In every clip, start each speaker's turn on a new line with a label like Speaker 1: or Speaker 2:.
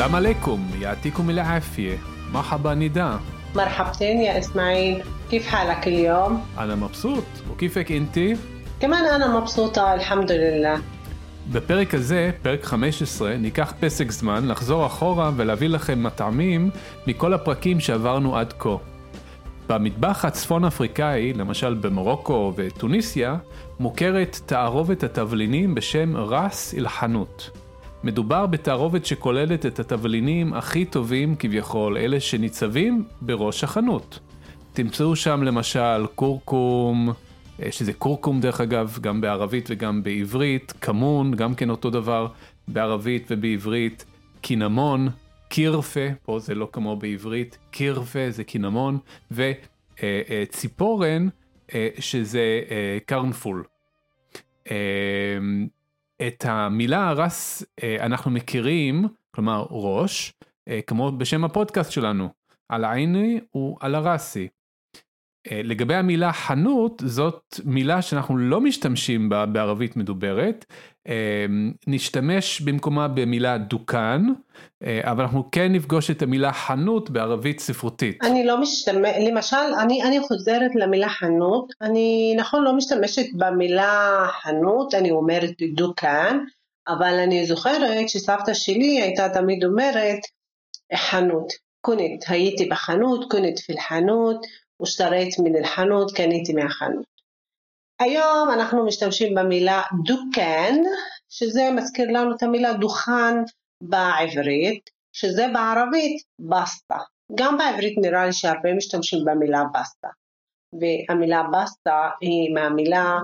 Speaker 1: סלאם עליכום, יעתיקום אל-עפיה. מרחבא נידה.
Speaker 2: مرحبتين يا إسماعيل كيف حالك اليوم؟
Speaker 1: أنا مبسوط, וכיפק אינתי?
Speaker 2: كمان أنا مبسوطة الحمد لله
Speaker 1: בפרק הזה, פרק 15, ניקח פסק זמן לחזור אחורה ולהביא לכם מטעמים מכל הפרקים שעברנו עד כה. במטבח הצפון אפריקאי, למשל במרוקו וטוניסיה, מוכרת תערובת התבלינים בשם רס אל-חנות. מדובר בתערובת שכוללת את התבלינים הכי טובים כביכול, אלה שניצבים בראש החנות. תמצאו שם למשל קורקום, אה, שזה קורקום דרך אגב, גם בערבית וגם בעברית, כמון, גם כן אותו דבר בערבית ובעברית, קינמון, קירפה, פה זה לא כמו בעברית, קירפה זה קינמון, וציפורן, אה, שזה אה, קרנפול. את המילה הרס אנחנו מכירים, כלומר ראש, כמו בשם הפודקאסט שלנו, על העיני ועל הרסי. לגבי המילה חנות, זאת מילה שאנחנו לא משתמשים בה בערבית מדוברת, נשתמש במקומה במילה דוכן, אבל אנחנו כן נפגוש את המילה חנות בערבית ספרותית.
Speaker 2: אני לא משתמשת, למשל, אני, אני חוזרת למילה חנות, אני נכון לא משתמשת במילה חנות, אני אומרת דוכן, אבל אני זוכרת שסבתא שלי הייתה תמיד אומרת חנות, קונית, הייתי בחנות, קונית פיל חנות, ושתרית מן אל-חנות, קניתי מהחנות. היום אנחנו משתמשים במילה דוכן, שזה מזכיר לנו את המילה דוכן בעברית, שזה בערבית بسطة. גם בעברית נראה לי שהרבה משתמשים במילה בסטה. והמילה בסטה היא מהמילה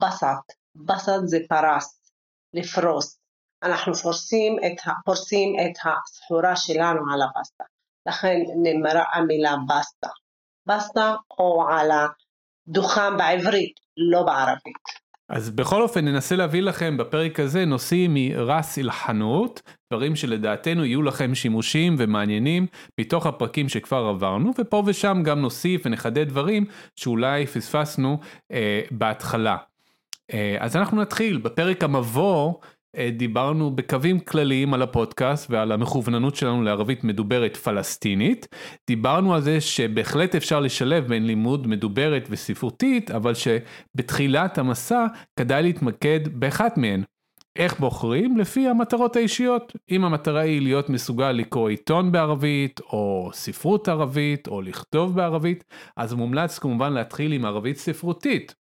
Speaker 2: بسط. بسط זה פרס, לפרוס. אנחנו פורסים את, פורסים את הסחורה שלנו על הבסטה. לכן נאמרה המילה בסטה. בסטה או על הדוכן בעברית, לא בערבית.
Speaker 1: אז בכל אופן ננסה להביא לכם בפרק הזה נושאים מרס אל-חנות, דברים שלדעתנו יהיו לכם שימושים ומעניינים מתוך הפרקים שכבר עברנו, ופה ושם גם נוסיף ונחדד דברים שאולי פספסנו אה, בהתחלה. אה, אז אנחנו נתחיל בפרק המבוא. אה, דיברנו בקווים כלליים על הפודקאסט ועל המכווננות שלנו לערבית מדוברת פלסטינית. דיברנו על זה שבהחלט אפשר לשלב בין לימוד מדוברת וספרותית, אבל שבתחילת המסע כדאי להתמקד באחת מהן. איך בוחרים? לפי המטרות האישיות. אם המטרה היא להיות מסוגל לקרוא עיתון בערבית, או ספרות ערבית, או לכתוב בערבית, אז מומלץ כמובן להתחיל עם ערבית ספרותית.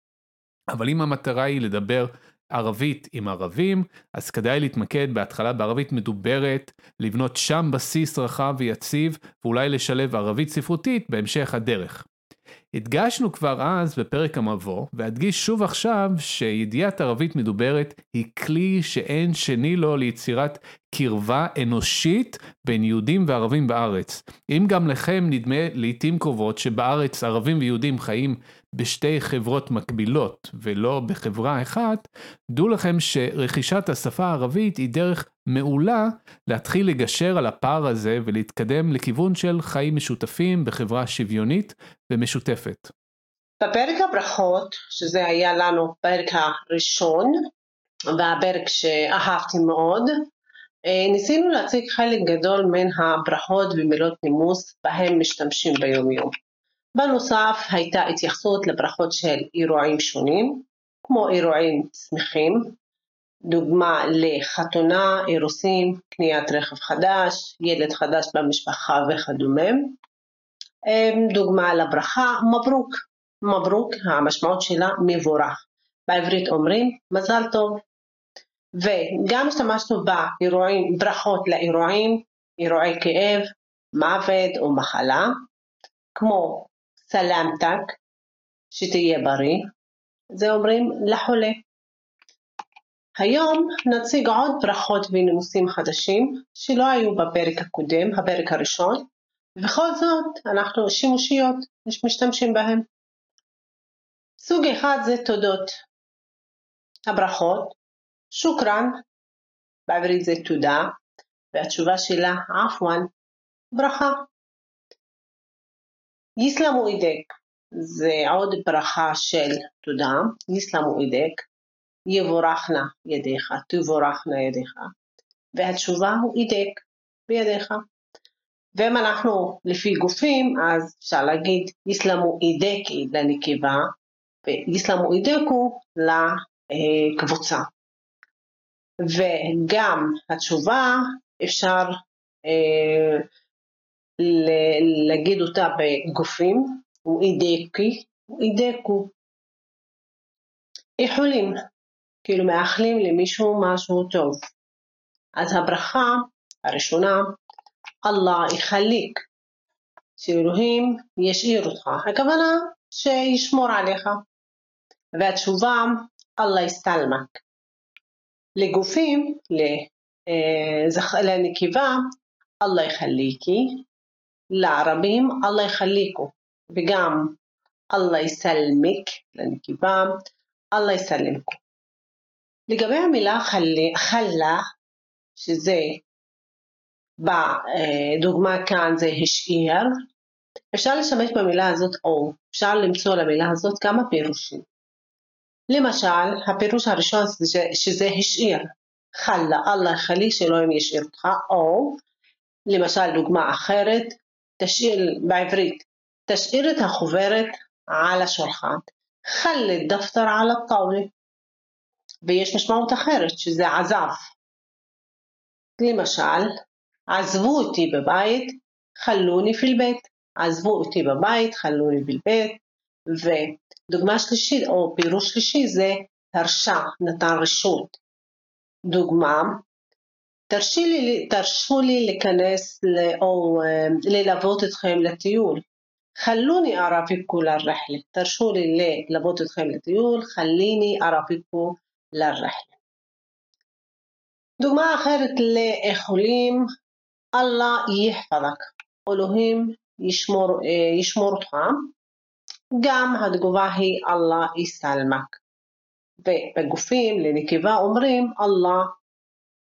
Speaker 1: אבל אם המטרה היא לדבר ערבית עם ערבים, אז כדאי להתמקד בהתחלה בערבית מדוברת, לבנות שם בסיס רחב ויציב, ואולי לשלב ערבית ספרותית בהמשך הדרך. הדגשנו כבר אז בפרק המבוא, ואדגיש שוב עכשיו שידיעת ערבית מדוברת היא כלי שאין שני לו ליצירת קרבה אנושית בין יהודים וערבים בארץ. אם גם לכם נדמה לעיתים קרובות שבארץ ערבים ויהודים חיים בשתי חברות מקבילות ולא בחברה אחת, דעו לכם שרכישת השפה הערבית היא דרך מעולה להתחיל לגשר על הפער הזה ולהתקדם לכיוון של חיים משותפים בחברה שוויונית ומשותפת.
Speaker 2: בפרק הברכות, שזה היה לנו פרק הראשון, והפרק שאהבתי מאוד, אה, ניסינו להציג חלק גדול מן הברכות ומילות נימוס בהם משתמשים ביום יום. בנוסף הייתה התייחסות לברכות של אירועים שונים, כמו אירועים שמחים, דוגמה לחתונה, אירוסין, קניית רכב חדש, ילד חדש במשפחה וכדומה. אמ, דוגמה לברכה, מברוק. מברוק, המשמעות שלה מבורך. בעברית אומרים מזל טוב. וגם השתמשנו באירועים, ברכות לאירועים, אירועי כאב, מוות או מחלה, כמו סלמתק, שתהיה בריא, זה אומרים לחולה, היום נציג עוד ברכות ונימוסים חדשים שלא היו בפרק הקודם, הפרק הראשון, ובכל זאת אנחנו שימושיות, משתמשים בהם. סוג אחד זה תודות. הברכות, שוכרן, בעברית זה תודה, והתשובה שלה עפואן, ברכה. יסלמו אידק זה עוד ברכה של תודה, יסלמו אידק, יבורכנה ידיך, תבורכנה ידיך, והתשובה הוא אידק בידיך. ואם אנחנו לפי גופים, אז אפשר להגיד יסלמו אידקי לנקבה, ויסלמו אידקו לקבוצה. וגם התשובה אפשר אה, להגיד אותה בגופים, הוא אידקי, הוא אידקו. איחולים, כאילו מאחלים למישהו משהו טוב. אז הברכה הראשונה, אללה יחליק, שאלוהים ישאיר אותך, הכוונה שישמור עליך. והתשובה, אללה יסתלמק. לגופים, אה, לנקבה, אללה יחליקי, לערבים, אללה יחליקו, וגם אללה יסלמק, לנקבה, אללה יסלמקו. לגבי המילה חלה, שזה בדוגמה כאן זה השאיר, אפשר להשתמש במילה הזאת או, אפשר למצוא למילה הזאת כמה פירושים. למשל, הפירוש הראשון זה שזה השאיר, חלה, אללה חלי שאלוהים ישאיר אותך, או למשל דוגמה אחרת, תשאיר בעברית, תשאיר את החוברת על השולחן, חלי דפתר על הטאולה, ויש משמעות אחרת שזה עזב. למשל, עזבו אותי בבית, חלוני פיל בית, עזבו אותי בבית, חלוני פיל בית, ודוגמה שלישית או פירוש שלישי זה הרשה, נתן רשות. דוגמה, תרשי לי, תרשו לי להיכנס או אה, ללוות אתכם לטיול. חלוני ארפיקו לרחלה. תרשו לי ללוות אתכם לטיול, חליני ארפיקו לרחלה. דוגמה אחרת לאיחולים, אללה יחפדק. אלוהים ישמור, אה, ישמור אותך. גם התגובה היא אללה יסלמק. ובגופים לנקבה אומרים אללה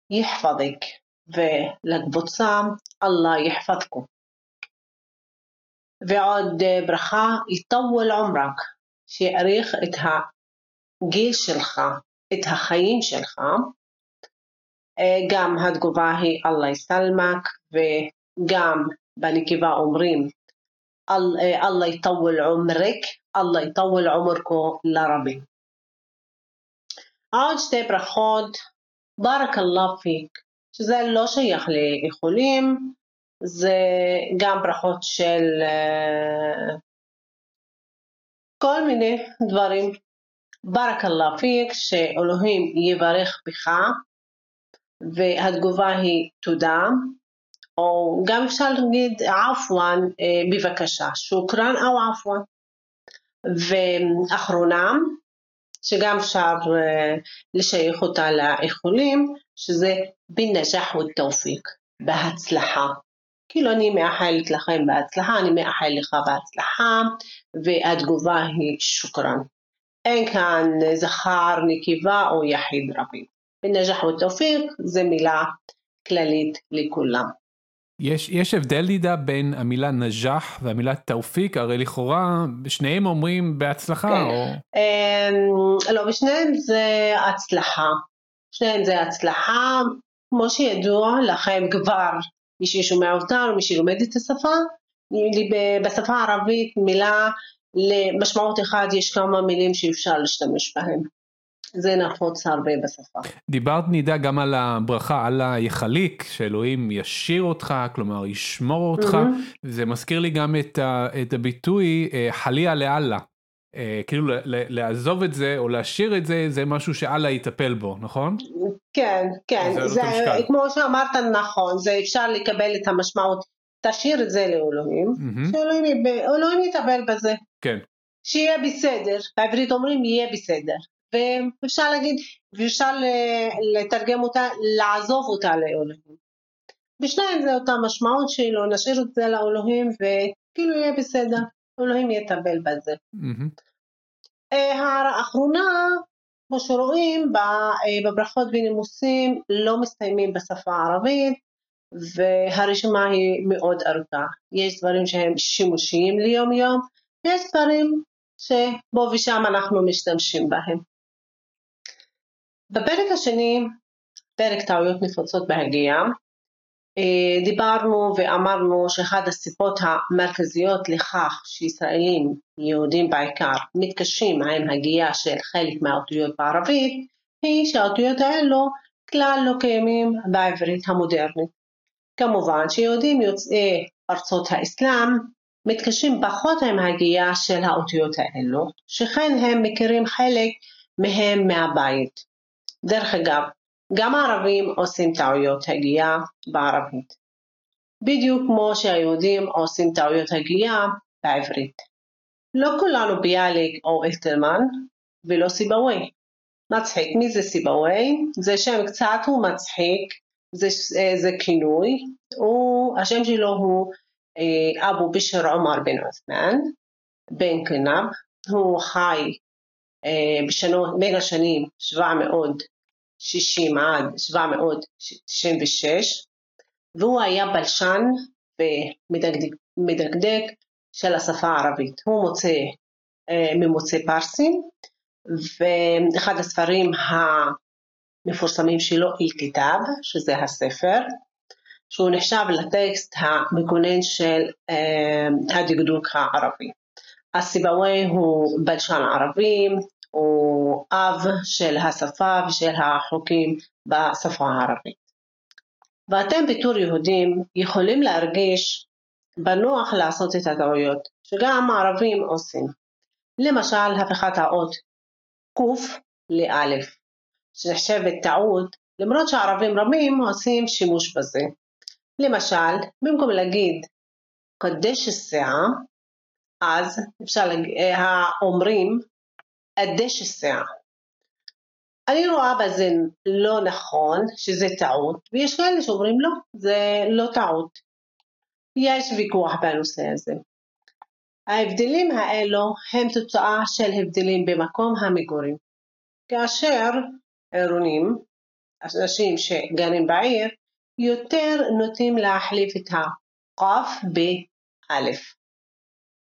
Speaker 2: יחפדק, ולקבוצה אללה יחפדקו. ועוד ברכה, יטול עומרק, שיאריך את הגיל שלך, את החיים שלך. גם התגובה היא אללה יסלמק, וגם בנקבה אומרים אללה יטול עומרק, אללה יטול עומרקו לרבים. עוד שתי ברכות, ברק אללה פיק, שזה לא שייך לאיחולים, זה גם ברכות של uh, כל מיני דברים. ברק אללה פיק, שאלוהים יברך בך, והתגובה היא תודה, או גם אפשר להגיד עפואן uh, בבקשה, שוכרן או עפואן. ואחרונה, שגם אפשר uh, לשייך אותה לאיחולים, שזה בנג'ח ותאופיק, בהצלחה. כאילו אני מאחלת לכם בהצלחה, אני מאחל לך בהצלחה, והתגובה היא שוכרן. אין כאן זכר, נקבה או יחיד רבים. בנג'ח ותאופיק זה מילה כללית לכולם.
Speaker 1: יש, יש הבדל לידה בין המילה נג'ח והמילה תאופיק, הרי לכאורה שניהם אומרים בהצלחה כן. או...
Speaker 2: אמ, לא, בשניהם זה הצלחה. שניהם זה הצלחה, כמו שידוע לכם כבר, מי ששומע אותנו, מי שלומד את השפה, בשפה הערבית מילה למשמעות אחד יש כמה מילים שאפשר להשתמש בהן. זה נפוץ הרבה בשפה.
Speaker 1: דיברת נידה גם על הברכה על היחליק, שאלוהים ישיר אותך, כלומר ישמור אותך, mm-hmm. זה מזכיר לי גם את, ה, את הביטוי אה, חליה לאללה. אה, כאילו לעזוב את זה או להשאיר את זה, זה משהו שאללה יטפל בו, נכון?
Speaker 2: כן, כן, זה, זה כמו שאמרת נכון, זה אפשר לקבל את המשמעות, תשאיר את זה לאלוהים, mm-hmm. שאלוהים יטפל בזה.
Speaker 1: כן.
Speaker 2: שיהיה בסדר, בעברית אומרים יהיה בסדר. ואפשר להגיד, ואפשר לתרגם אותה, לעזוב אותה לאלוהים. בשניים זה אותה משמעות שלו, נשאיר את זה לאלוהים וכאילו יהיה בסדר, אלוהים יטפל בזה. הערה אה, האחרונה, כמו שרואים, אה, בברכות ונימוסים לא מסתיימים בשפה הערבית, והרשימה היא מאוד ארוכה. יש דברים שהם שימושיים ליום יום, ויש דברים שפה ושם אנחנו משתמשים בהם. בפרק השני, פרק טעויות נפוצות בהגייה, אה, דיברנו ואמרנו שאחת הסיבות המרכזיות לכך שישראלים, יהודים בעיקר, מתקשים עם הגייה של חלק מהאותיות בערבית, היא שהאותיות האלו כלל לא קיימים בעברית המודרנית. כמובן שיהודים יוצאי ארצות האסלאם מתקשים פחות עם הגייה של האותיות האלו, שכן הם מכירים חלק מהם מהבית. דרך אגב, גם הערבים עושים טעויות הגייה בערבית, בדיוק כמו שהיהודים עושים טעויות הגייה בעברית. לא כולנו ביאליק או אלתרמן ולא סיבווי. מצחיק, מי זה סיבווי? זה שם קצת הוא מצחיק, זה, זה כינוי, הוא, השם שלו הוא אה, אבו בשר עומר בן עות'מן, בן קנב, הוא חי אה, בשנו, בין השנים 700 60 עד 796, והוא היה בלשן ומדקדק של השפה הערבית. הוא מוצא אה, ממוצא פרסי, ואחד הספרים המפורסמים שלו, אל-כיתב, שזה הספר, שהוא נחשב לטקסט המגונן של אה, הדקדוק הערבי. הסיבווי הוא בלשן ערבי, הוא אב של השפה ושל החוקים בשפה הערבית. ואתם בתור יהודים יכולים להרגיש בנוח לעשות את הטעויות שגם הערבים עושים. למשל הפיכת האות ק' לאלף, שנחשבת טעות למרות שערבים רבים עושים שימוש בזה. למשל, במקום להגיד קדש השיער, אז אפשר להגיד, האומרים הדשא שיער. אני רואה בזה לא נכון, שזה טעות, ויש כאלה שאומרים לא, זה לא טעות. יש ויכוח בנושא הזה. ההבדלים האלו הם תוצאה של הבדלים במקום המגורים. כאשר עירונים, אנשים שגרים בעיר, יותר נוטים להחליף את הקוף באלף.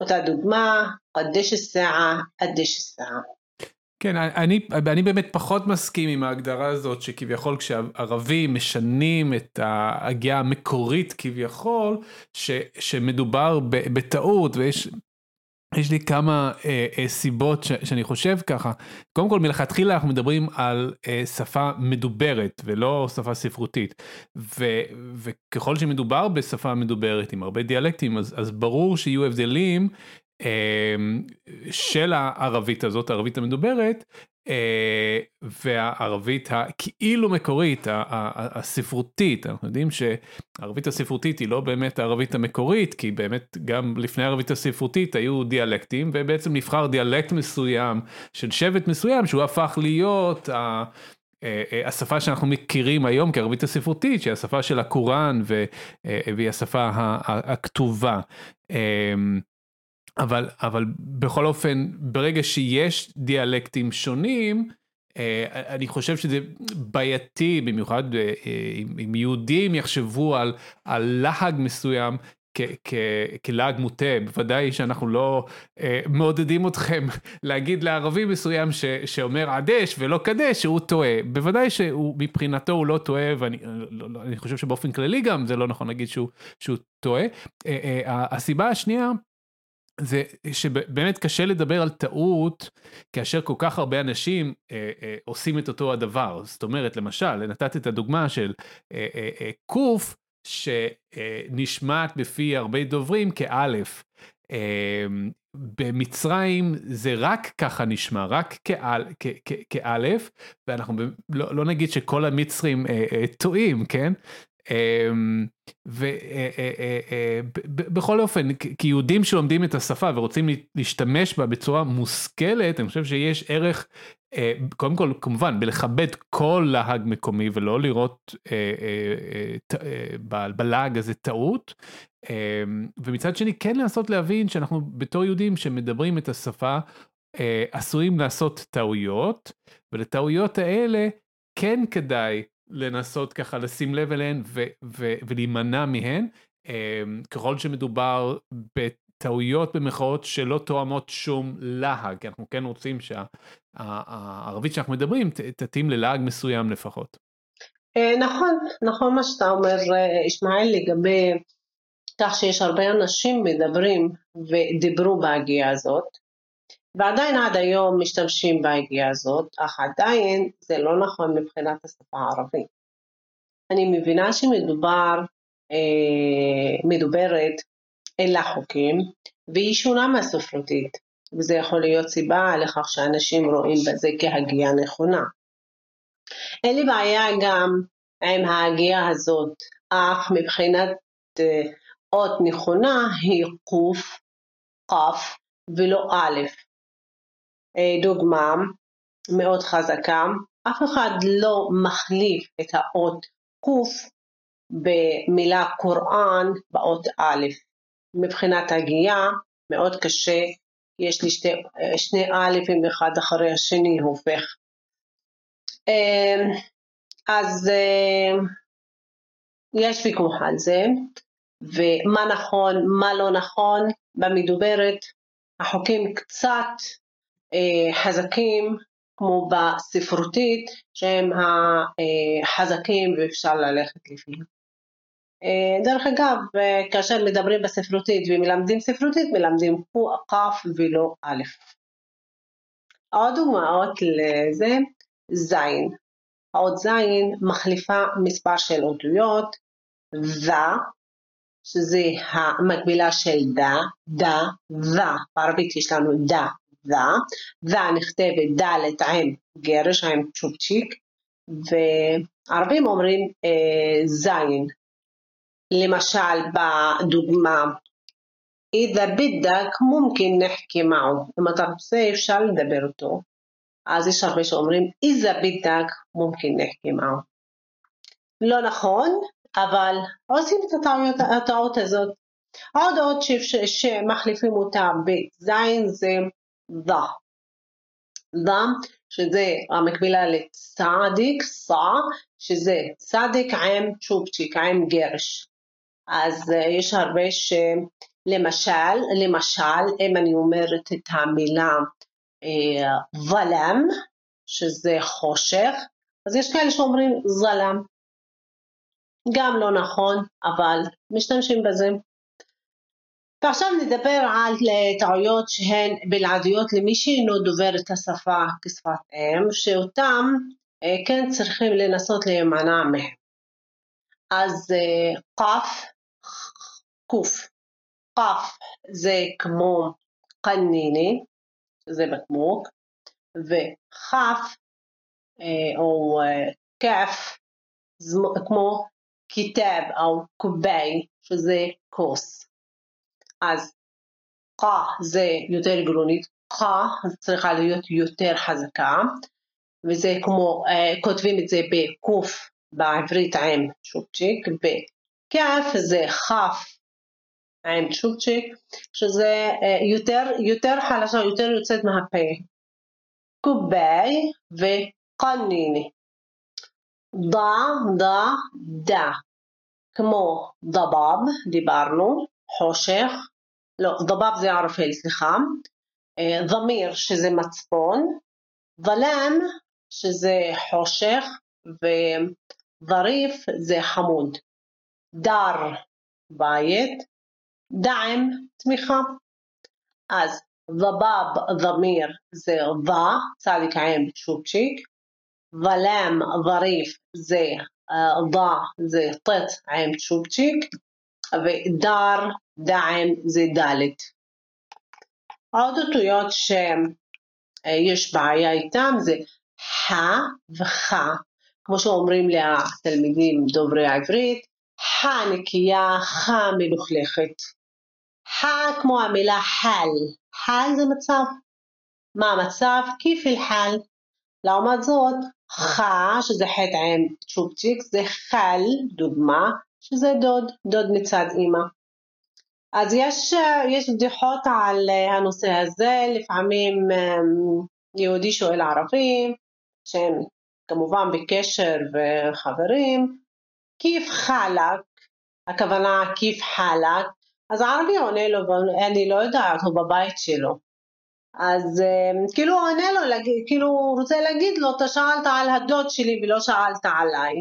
Speaker 2: אותה דוגמה, קדש השעה, קדש השעה.
Speaker 1: כן, אני, אני באמת פחות מסכים עם ההגדרה הזאת שכביכול כשערבים משנים את ההגייה המקורית כביכול, ש, שמדובר ב, בטעות ויש יש לי כמה אה, אה, סיבות ש, שאני חושב ככה. קודם כל מלכתחילה אנחנו מדברים על אה, שפה מדוברת ולא שפה ספרותית. ו, וככל שמדובר בשפה מדוברת עם הרבה דיאלקטים אז, אז ברור שיהיו הבדלים אמ, של הערבית הזאת, הערבית המדוברת, אה, והערבית הכאילו מקורית, הספרותית, אנחנו יודעים שהערבית הספרותית היא לא באמת הערבית המקורית, כי באמת גם לפני הערבית הספרותית היו דיאלקטים, ובעצם נבחר דיאלקט מסוים של שבט מסוים שהוא הפך להיות. אה, אה, השפה שאנחנו מכירים היום כערבית הספרותית, שהיא השפה של הקוראן והיא השפה הכתובה. אבל, אבל בכל אופן, ברגע שיש דיאלקטים שונים, אה, אני חושב שזה בעייתי, במיוחד אה, אם יהודים יחשבו על, על להג מסוים כלעג מוטה, בוודאי שאנחנו לא אה, מעודדים אתכם להגיד לערבי מסוים ש, שאומר עדש ולא קדש שהוא טועה, בוודאי שהוא מבחינתו הוא לא טועה ואני לא, לא, אני חושב שבאופן כללי גם זה לא נכון להגיד שהוא, שהוא טועה. אה, אה, הסיבה השנייה זה שבאמת קשה לדבר על טעות כאשר כל כך הרבה אנשים אה, אה, עושים את אותו הדבר. זאת אומרת, למשל, נתת את הדוגמה של אה, אה, אה, קוף שנשמעת בפי הרבה דוברים כאלף. אה, במצרים זה רק ככה נשמע, רק כאל, כ, כ, כאלף, ואנחנו לא, לא נגיד שכל המצרים אה, אה, טועים, כן? ובכל אופן, כיהודים שלומדים את השפה ורוצים להשתמש בה בצורה מושכלת, אני חושב שיש ערך אה, קודם כל, כמובן, בלכבד כל להג מקומי ולא לראות בלהג הזה טעות. ומצד שני, כן לנסות להבין שאנחנו בתור יהודים שמדברים את השפה, עשויים לעשות טעויות, ולטעויות האלה כן כדאי לנסות ככה לשים לב אליהן ולהימנע מהן, ככל שמדובר טעויות במחאות שלא תואמות שום להג, כי אנחנו כן רוצים שהערבית שאנחנו מדברים תתאים ללהג מסוים לפחות.
Speaker 2: אה, נכון, נכון מה שאתה אומר, אה, ישמעאל, לגבי כך שיש הרבה אנשים מדברים ודיברו בהגיעה הזאת, ועדיין עד היום משתמשים בהגיעה הזאת, אך עדיין זה לא נכון מבחינת השפה הערבית. אני מבינה שמדובר, אה, מדוברת אין לה חוקים, והיא שונה מהספרותית, וזה יכול להיות סיבה לכך שאנשים רואים בזה כהגייה נכונה. אין לי בעיה גם עם ההגייה הזאת, אך מבחינת אה, אות נכונה היא קוף, קף ולא א'. אה, דוגמה מאוד חזקה, אף אחד לא מחליף את האות קוף במילה קוראן באות א'. מבחינת הגייה מאוד קשה, יש לי שתי, שני אלפים אחד אחרי השני הופך. אמ, אז יש ויכוח על זה, ומה נכון, מה לא נכון, במדוברת החוקים קצת אה, חזקים כמו בספרותית שהם החזקים ואפשר ללכת לפיהם. אה, דרך אגב, אה, כאשר מדברים בספרותית ומלמדים ספרותית, מלמדים כף ולא א'. עוד דוגמאות לזה, זין. האות זין מחליפה מספר של אותיות, ו, שזה המקבילה של דה, דה, ו, בערבית יש לנו דה, ו, ו נכתבת דלת עם גרש, עם צ'ופצ'יק, וערבים אומרים אה, זין, למשל בדוגמה إذا بدك ممكن نحكي معه אם אתה רוצה אפשר לדבר אותו אז יש הרבה שאומרים إذا بدك ممكن نحكي معه לא נכון אבל עושים את הטעות, הטעות הזאת עוד עוד שמחליפים אותה בזין זה דה דה שזה המקבילה לצדיק, סע, שזה צדיק עם צ'ופצ'יק, עם גרש. אז אה, יש הרבה שלמשל, למשל, אם אני אומרת את המילה אה, שזה חושך, אז יש כאלה שאומרים זלם. גם לא נכון, אבל משתמשים בזה. ועכשיו נדבר על טעויות שהן בלעדיות למי שאינו דובר את השפה כשפת אם, שאותם אה, כן צריכים לנסות להימנע מהם. אז קף קוף. קף זה כמו קניני, זה בקמוק, וכף אה, או כף אה, כמו כיתב או קובי, שזה כוס. אז qa זה יותר גרונית, qa צריכה להיות יותר חזקה, וזה כמו, uh, כותבים את זה בקוף בעברית עם שופצ'יק, בכף זה כף עם צ'ופצ'יק, שזה אה, יותר, יותר חלשה, יותר יוצאת מהפה. קוביי וקניני. דה, דה, דה. כמו דבב, דיברנו, חושך, לא, דבב זה ערפל, סליחה, אה, דמיר שזה מצפון, ולן שזה חושך, וזריף, זה חמוד, דר בית, דעם תמיכה. אז דבב, ضمير זה ו, צדיק עם بتشوبشيك ظلام זריף, זה אה, ו, זה ט' עם بتشوبشيك ודר דעם זה דלת. עוד אותיות שיש בעיה איתם זה ח וח, כמו שאומרים לתלמידים דוברי עברית, ח נקייה, ח מלוכלכת. ح כמו המילה חל, חל זה מצב. מה המצב? כיף אל-חל. לעומת זאת, חה, שזה חטא עם צ'ופצ'יק, זה חל, דוגמה, שזה דוד, דוד מצד אימא. אז יש, יש בדיחות על הנושא הזה, לפעמים אמ, יהודי שואל ערבים, שהם כמובן בקשר וחברים, כיף חלק, הכוונה כיף חלק, אז הערבי עונה לו, אני לא יודעת, הוא בבית שלו. אז אמ, כאילו הוא עונה לו, כאילו הוא רוצה להגיד לו, אתה שאלת על הדוד שלי ולא שאלת עליי.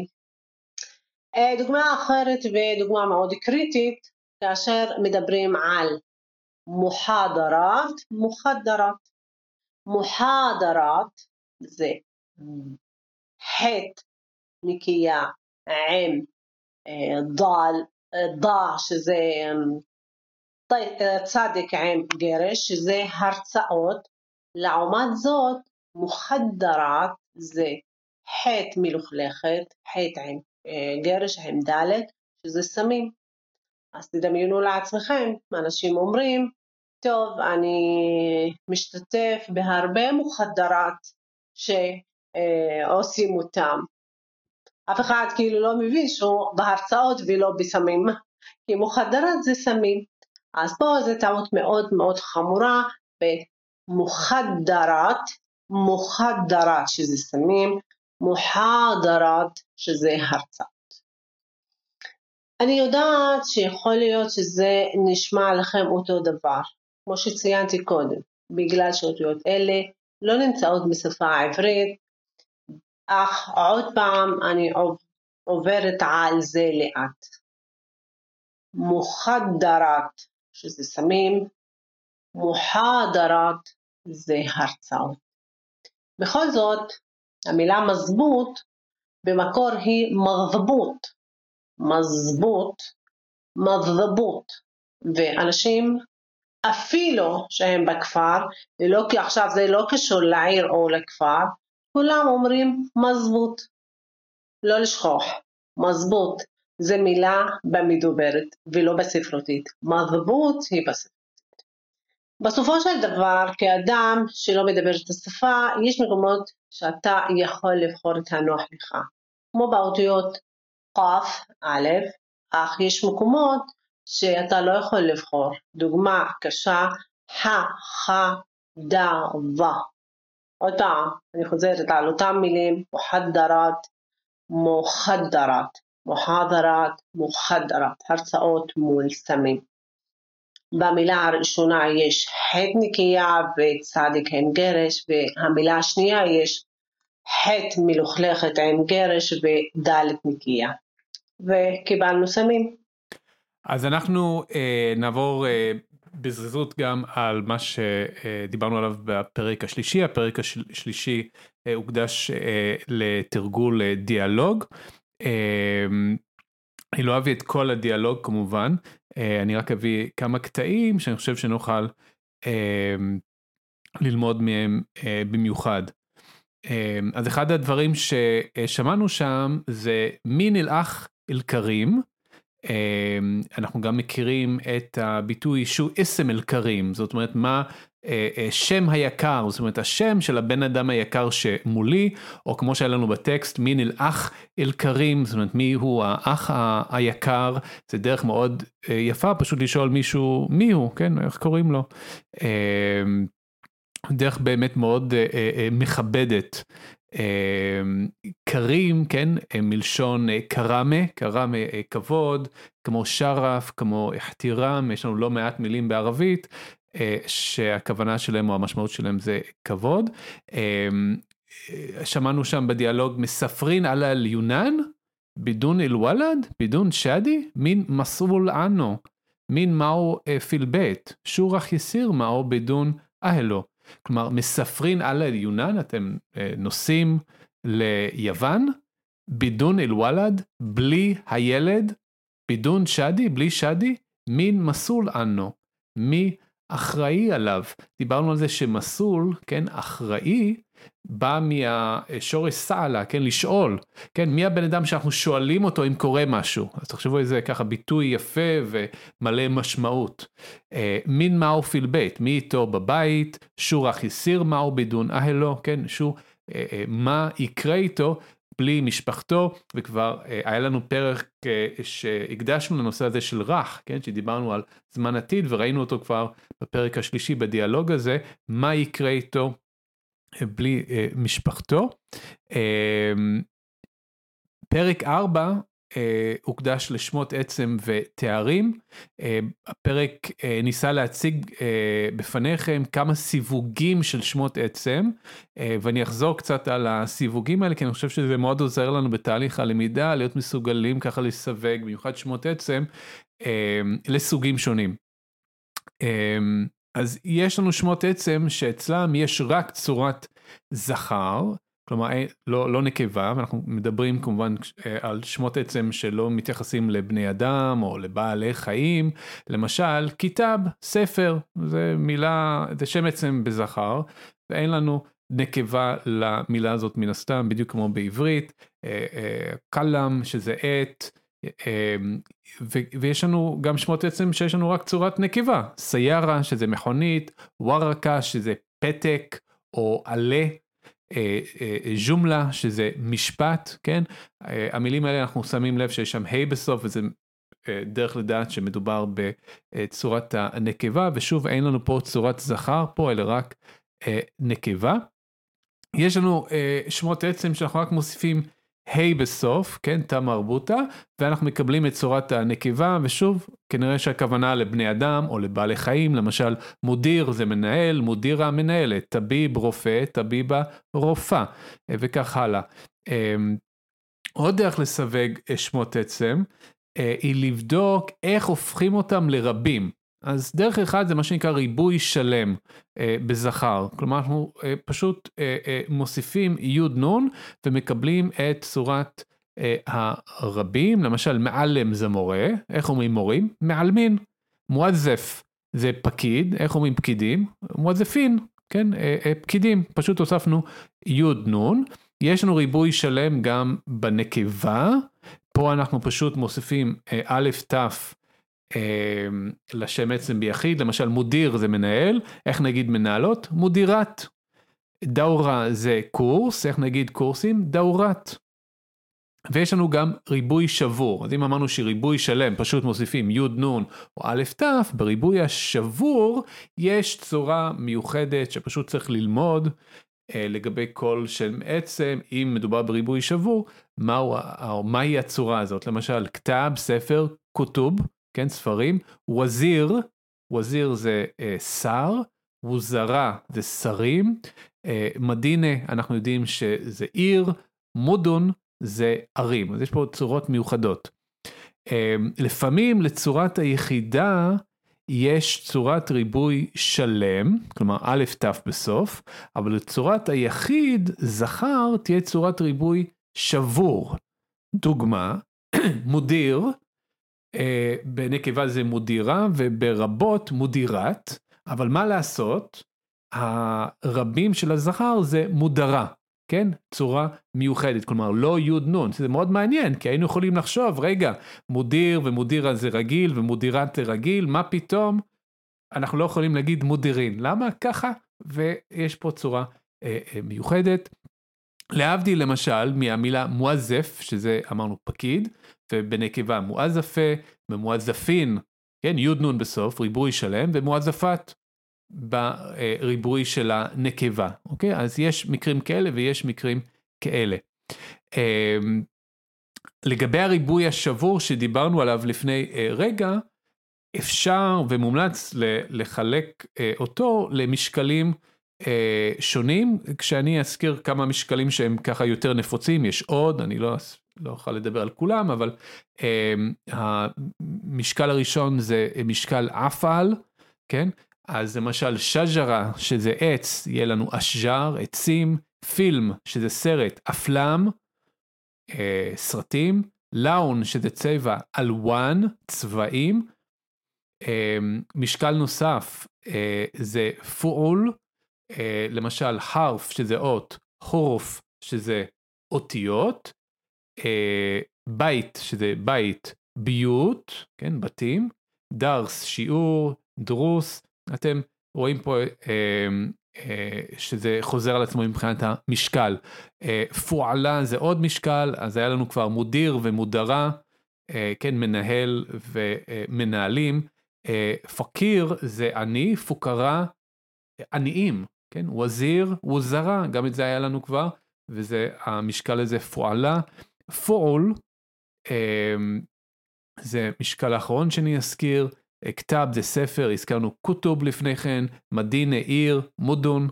Speaker 2: אה, דוגמה אחרת ודוגמה מאוד קריטית, כאשר מדברים על מוחדרת, מוחדרת. מוחדרת זה חטא נקייה עם אה, דל, אה, דה שזה צדיק עם גרש, שזה הרצאות, לעומת זאת מוחדרת זה חטא מלוכלכת, חטא עם אה, גרש ד', שזה סמים. אז תדמיינו לעצמכם, אנשים אומרים, טוב, אני משתתף בהרבה מוחדרת שעושים אותם. אף אחד כאילו לא מבין שהוא בהרצאות ולא בסמים, כי מוחדרת זה סמים. אז פה זו טעות מאוד מאוד חמורה במוחדרת, מוחדרת שזה סמים, מוחדרת שזה הרצאות. אני יודעת שיכול להיות שזה נשמע לכם אותו דבר, כמו שציינתי קודם, בגלל שאותיות אלה לא נמצאות בשפה העברית, אך עוד פעם אני עוברת על זה לאט. מוחדרת, שזה סמים, מוחדרת זה הרצאות. בכל זאת, המילה מזבוט במקור היא מזבוט, מזבוט, מזבוט, ואנשים אפילו שהם בכפר, ולא כי עכשיו זה לא קשור לעיר או לכפר, כולם אומרים מזבוט. לא לשכוח, מזבוט זה מילה במדוברת ולא בספרותית. מזבוט היא בספרותית. בסופו של דבר, כאדם שלא מדבר את השפה, יש מקומות שאתה יכול לבחור את הנוח לך, כמו באותיות ק, א', אך יש מקומות שאתה לא יכול לבחור. דוגמה קשה, ח, ח, ד, ו. עוד פעם, אני חוזרת על אותם מילים, מוחדרת, מוחדרת, מוחדרת, מוחדרת, הרצאות מול סמים. במילה הראשונה יש חטא נקייה וצדיק עם גרש, והמילה השנייה יש חטא מלוכלכת עם גרש ודלת נקייה. וקיבלנו סמים.
Speaker 1: אז אנחנו אה, נעבור אה, בזריזות גם על מה שדיברנו עליו בפרק השלישי, הפרק השלישי אה, הוקדש אה, לתרגול אה, דיאלוג. אה, אני לא אביא את כל הדיאלוג כמובן, אה, אני רק אביא כמה קטעים שאני חושב שנוכל אה, ללמוד מהם אה, במיוחד. אה, אז אחד הדברים ששמענו שם זה מי נלאך אל כרים. אמ, אנחנו גם מכירים את הביטוי שהוא אסם אל כרים, זאת אומרת מה אה, אה, שם היקר, זאת אומרת השם של הבן אדם היקר שמולי, או כמו שהיה לנו בטקסט, מין אל אח אל כרים, זאת אומרת מי הוא האח היקר, זה דרך מאוד אה, יפה פשוט לשאול מישהו מי הוא, כן, איך קוראים לו. דרך באמת מאוד מכבדת קרים, כן, מלשון קראמה, קראמה כבוד, כמו שרף, כמו החתירם, יש לנו לא מעט מילים בערבית, שהכוונה שלהם או המשמעות שלהם זה כבוד. שמענו שם בדיאלוג מספרין על אל-יונן, בידון אל-וולד, בידון שדי, מין מסול אנו, מין מהו פיל בית, שורח יסיר מהו בידון אהלו. כלומר, מספרין על היונן, אתם אה, נוסעים ליוון, בידון אל-וולד, בלי הילד, בידון שדי, בלי שדי, מין מסול אנו, מי אחראי עליו. דיברנו על זה שמסול, כן, אחראי, בא מהשורש סעלה, כן, לשאול, כן, מי הבן אדם שאנחנו שואלים אותו אם קורה משהו. אז תחשבו איזה ככה ביטוי יפה ומלא משמעות. אה, מין מהו פיל בית, מי איתו בבית, שור אחי סיר מהו בידון אהלו, כן, שהוא מה יקרה איתו בלי משפחתו, וכבר היה לנו פרק שהקדשנו לנושא הזה של רך, כן, שדיברנו על זמן עתיד וראינו אותו כבר בפרק השלישי בדיאלוג הזה, מה יקרה איתו בלי משפחתו. פרק 4 אה, הוקדש לשמות עצם ותארים. אה, הפרק אה, ניסה להציג אה, בפניכם כמה סיווגים של שמות עצם, אה, ואני אחזור קצת על הסיווגים האלה, כי אני חושב שזה מאוד עוזר לנו בתהליך הלמידה, להיות מסוגלים ככה לסווג, במיוחד שמות עצם, אה, לסוגים שונים. אה, אז יש לנו שמות עצם שאצלם יש רק צורת זכר, כלומר אה, לא, לא נקבה ואנחנו מדברים כמובן אה, על שמות עצם שלא מתייחסים לבני אדם או לבעלי חיים. למשל כיתב ספר זה מילה זה שם עצם בזכר ואין לנו נקבה למילה הזאת מן הסתם בדיוק כמו בעברית קלאם אה, שזה עט ויש לנו גם שמות עצם שיש לנו רק צורת נקבה. סיירה שזה מכונית ווארקה שזה פתק או עלה ז'ומלה שזה משפט, כן? המילים האלה אנחנו שמים לב שיש שם ה' בסוף וזה דרך לדעת שמדובר בצורת הנקבה ושוב אין לנו פה צורת זכר פה אלא רק נקבה. יש לנו שמות עצם שאנחנו רק מוסיפים ה' בסוף, כן, תא מרבוטה, ואנחנו מקבלים את צורת הנקבה, ושוב, כנראה שהכוונה לבני אדם או לבעלי חיים, למשל מודיר זה מנהל, מודירה מנהלת, טביב רופא, טביבה רופאה, וכך הלאה. אמ, עוד דרך לסווג שמות עצם, אה, היא לבדוק איך הופכים אותם לרבים. אז דרך אחד זה מה שנקרא ריבוי שלם אה, בזכר, כלומר אנחנו אה, פשוט אה, אה, מוסיפים יוד נון ומקבלים את צורת אה, הרבים, למשל מעלם זה מורה, איך אומרים מורים? מעלמין, מואזף זה פקיד, איך אומרים פקידים? מואזפין, כן, אה, אה, פקידים, פשוט הוספנו יוד נון, יש לנו ריבוי שלם גם בנקבה, פה אנחנו פשוט מוסיפים אה, א' ת' אמ, לשם עצם ביחיד, למשל מודיר זה מנהל, איך נגיד מנהלות? מודירת. דאורה זה קורס, איך נגיד קורסים? דאורת. ויש לנו גם ריבוי שבור, אז אם אמרנו שריבוי שלם פשוט מוסיפים י' נ' או א' ת', בריבוי השבור יש צורה מיוחדת שפשוט צריך ללמוד אה, לגבי כל שם עצם, אם מדובר בריבוי שבור, מהו, מהי הצורה הזאת, למשל כתב, ספר, כותוב, כן, ספרים, וזיר, וזיר זה אה, שר, וזרה זה שרים, אה, מדינה אנחנו יודעים שזה עיר, מודון זה ערים, אז יש פה צורות מיוחדות. אה, לפעמים לצורת היחידה יש צורת ריבוי שלם, כלומר א' ת' בסוף, אבל לצורת היחיד, זכר, תהיה צורת ריבוי שבור. דוגמה, מודיר, בנקבה זה מודירה וברבות מודירת, אבל מה לעשות, הרבים של הזכר זה מודרה, כן? צורה מיוחדת, כלומר לא י' נ', זה מאוד מעניין, כי היינו יכולים לחשוב, רגע, מודיר ומודירה זה רגיל ומודירת זה רגיל, מה פתאום? אנחנו לא יכולים להגיד מודירין, למה ככה? ויש פה צורה אה, אה, מיוחדת. להבדיל למשל מהמילה מואזף, שזה אמרנו פקיד, ובנקבה מואזפה, ומואזפין, כן, י' נ' בסוף, ריבוי שלם, ומואזפת בריבוי של הנקבה, אוקיי? אז יש מקרים כאלה ויש מקרים כאלה. אמ, לגבי הריבוי השבור שדיברנו עליו לפני אה, רגע, אפשר ומומלץ לחלק אה, אותו למשקלים אה, שונים, כשאני אזכיר כמה משקלים שהם ככה יותר נפוצים, יש עוד, אני לא, לא אוכל לדבר על כולם, אבל אה, המשקל הראשון זה משקל אפל, כן? אז למשל שג'רה, שזה עץ, יהיה לנו אשג'ר, עצים, פילם, שזה סרט, אפלם, אה, סרטים, לאון, שזה צבע, אלואן, צבעים, אה, משקל נוסף אה, זה פועול, אה, למשל הרף שזה אות, חורף שזה אותיות, אה, בית שזה בית, ביוט, כן, בתים, דרס, שיעור, דרוס, אתם רואים פה אה, שזה חוזר על עצמו מבחינת המשקל. פועלה זה עוד משקל, אז היה לנו כבר מודיר ומודרה, כן, מנהל ומנהלים. פקיר זה עני, פוקרה, עניים, כן, וזיר, וזרה, גם את זה היה לנו כבר, וזה, המשקל הזה פועלה. פועל, זה משקל האחרון שאני אזכיר, כתב זה ספר, הזכרנו כותוב לפני כן, מדינה עיר, מודון,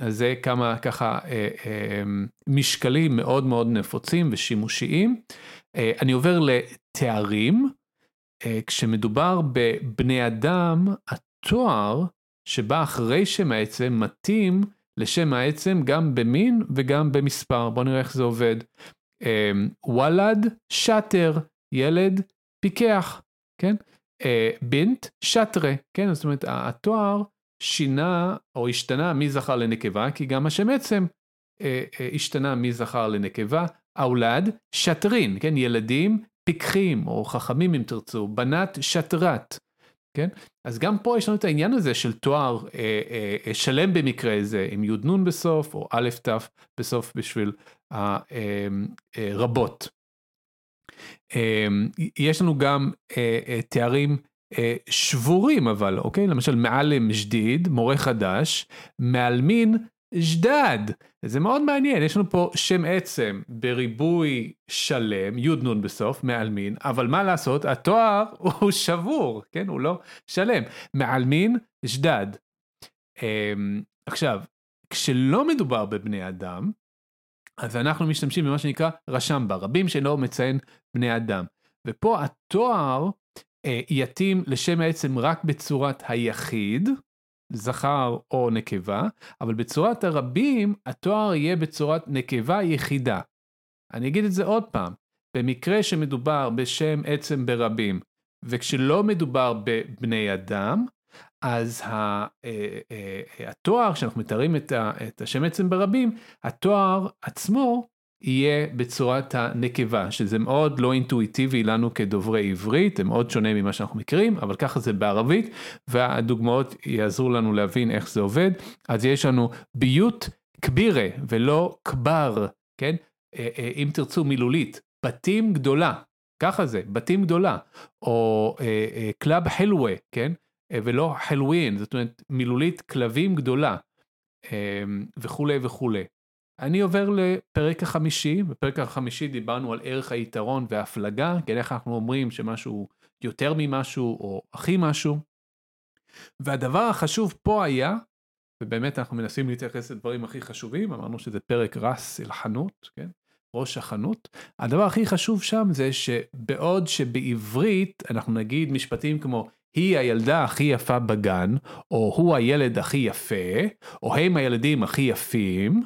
Speaker 1: אז זה כמה ככה משקלים מאוד מאוד נפוצים ושימושיים. אני עובר לתארים, כשמדובר בבני אדם, התואר שבא אחרי שם העצם מתאים לשם העצם גם במין וגם במספר. בואו נראה איך זה עובד. וולד, שטר, ילד, פיקח, כן? בינט, שטרה, כן? זאת אומרת, התואר שינה או השתנה מזכר לנקבה, כי גם השם עצם השתנה מזכר לנקבה. אולד, שטרין, כן? ילדים, פיקחים, או חכמים אם תרצו, בנת שטרת, כן? אז גם פה יש לנו את העניין הזה של תואר אה, אה, שלם במקרה זה, עם י"נ בסוף, או א' ת' בסוף בשביל הרבות. אה, אה, אה, יש לנו גם אה, אה, תארים אה, שבורים אבל, אוקיי? למשל מעלם ג'דיד, מורה חדש, מעלמין ז'דד. זה מאוד מעניין, יש לנו פה שם עצם בריבוי שלם, י"נ בסוף, מעלמין, אבל מה לעשות, התואר הוא שבור, כן? הוא לא שלם. מעלמין ז'דד. אמ, עכשיו, כשלא מדובר בבני אדם, אז אנחנו משתמשים במה שנקרא רשם ברבים שלא מציין בני אדם. ופה התואר אה, יתאים לשם העצם רק בצורת היחיד, זכר או נקבה, אבל בצורת הרבים התואר יהיה בצורת נקבה יחידה. אני אגיד את זה עוד פעם, במקרה שמדובר בשם עצם ברבים, וכשלא מדובר בבני אדם, אז אה, אה, התואר, כשאנחנו מתארים את השם עצם ברבים, התואר עצמו יהיה בצורת הנקבה, שזה מאוד לא אינטואיטיבי לנו כדוברי עברית, זה מאוד שונה ממה שאנחנו מכירים, אבל ככה זה בערבית, והדוגמאות יעזרו לנו להבין איך זה עובד. אז יש לנו بيوت كبيرة ולא كبار, כן? אה, אה, אם תרצו מילולית, בתים גדולה, ככה זה, בתים גדולה, או אה, كلاب حلوة, כן? ולא حلوين, זאת אומרת מילולית כלבים גדולה, וכולי וכולי. אני עובר לפרק החמישי, בפרק החמישי דיברנו על ערך היתרון וההפלגה, כן איך אנחנו אומרים שמשהו יותר ממשהו או הכי משהו. והדבר החשוב פה היה, ובאמת אנחנו מנסים להתייחס לדברים הכי חשובים, אמרנו שזה פרק רס אל חנות, כן? ראש החנות. הדבר הכי חשוב שם זה שבעוד שבעברית אנחנו נגיד משפטים כמו היא הילדה הכי יפה בגן, או הוא הילד הכי יפה, או הם הילדים הכי יפים,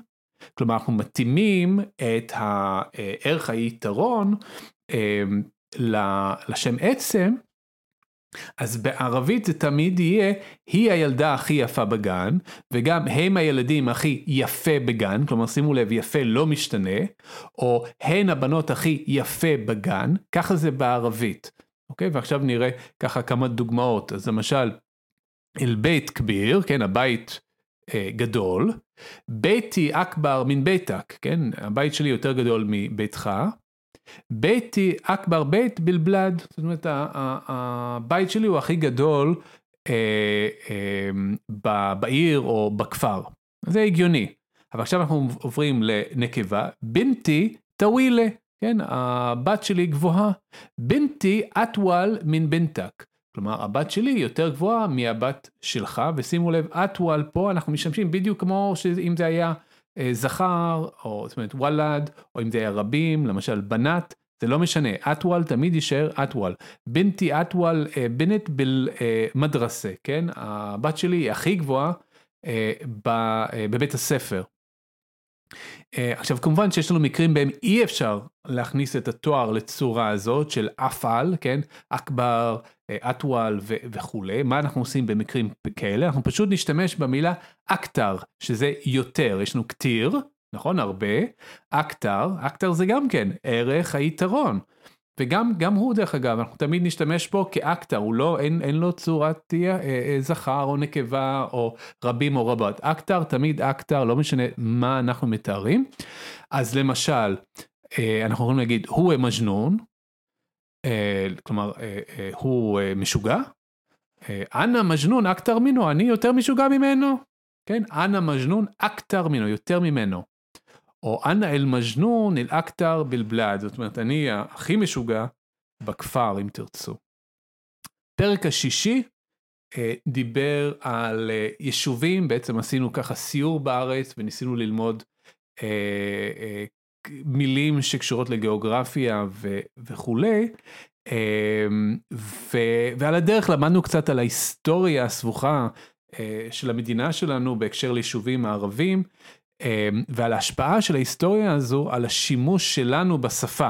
Speaker 1: כלומר אנחנו מתאימים את הערך היתרון אמ, לשם עצם, אז בערבית זה תמיד יהיה, היא הילדה הכי יפה בגן, וגם הם הילדים הכי יפה בגן, כלומר שימו לב, יפה לא משתנה, או הן הבנות הכי יפה בגן, ככה זה בערבית. אוקיי? ועכשיו נראה ככה כמה דוגמאות. אז למשל, אל בית כביר, כן, הבית גדול, ביתי אכבר מן ביתק, כן, הבית שלי יותר גדול מביתך, ביתי אכבר בית בלבלד, זאת אומרת הבית שלי הוא הכי גדול אה, אה, בעיר או בכפר, זה הגיוני. אבל עכשיו אנחנו עוברים לנקבה, בינתי טווילה, כן, הבת שלי גבוהה, בינתי אטוואל מן בינתק. כלומר הבת שלי יותר גבוהה מהבת שלך ושימו לב אטוואל פה אנחנו משתמשים בדיוק כמו שאם זה היה אה, זכר או זאת אומרת וולד או אם זה היה רבים למשל בנת זה לא משנה. אטוואל תמיד יישאר אטוואל בנתי אה, בנט במדרסה כן? הבת שלי היא הכי גבוהה אה, בבית הספר. עכשיו כמובן שיש לנו מקרים בהם אי אפשר להכניס את התואר לצורה הזאת של أفعل כן? أكبر أطول וכולי, מה אנחנו עושים במקרים כאלה? אנחנו פשוט נשתמש במילה أكتر, שזה יותר, יש לנו كتير, נכון? הרבה, أكتر, أكتر זה גם כן ערך היתרון. וגם גם הוא דרך אגב, אנחנו תמיד נשתמש בו כ أكتر, הוא לא, אין, אין לו צורת תהיה אה, זכר או נקבה או רבים או רבות. أكتر תמיד أكتر, לא משנה מה אנחנו מתארים. אז למשל, אנחנו יכולים להגיד, הוא מג'נון, כלומר, הוא משוגע. أنا مجنون أكتر منه, אני יותר משוגע ממנו. כן, أنا مجنون أكتر منه, יותר ממנו. או أنا المجنون الأكتر بالبلد, זאת אומרת, אני הכי משוגע בכפר, אם תרצו. פרק השישי אה, דיבר על אה, יישובים, בעצם עשינו ככה סיור בארץ וניסינו ללמוד אה, אה, מילים שקשורות לגיאוגרפיה ו, וכולי. אה, ו, ועל הדרך למדנו קצת על ההיסטוריה הסבוכה אה, של המדינה שלנו בהקשר ליישובים הערבים, אה, ועל ההשפעה של ההיסטוריה הזו על השימוש שלנו בשפה.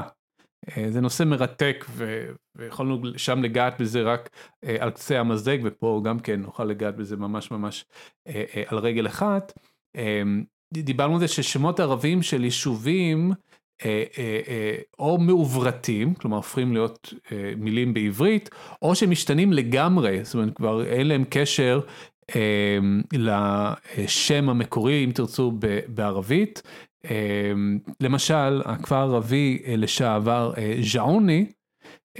Speaker 1: אה, זה נושא מרתק ויכולנו שם לגעת בזה רק על קצה המזלג ופה גם כן נוכל לגעת בזה ממש ממש על רגל אחת. דיברנו על זה ששמות ערבים של יישובים או מעוברתים, כלומר הופכים להיות מילים בעברית, או שמשתנים לגמרי, זאת אומרת כבר אין להם קשר אמ, לשם המקורי, אם תרצו, בערבית. אמ, למשל, הכפר הערבי אה, לשעבר אה, ז'עוני,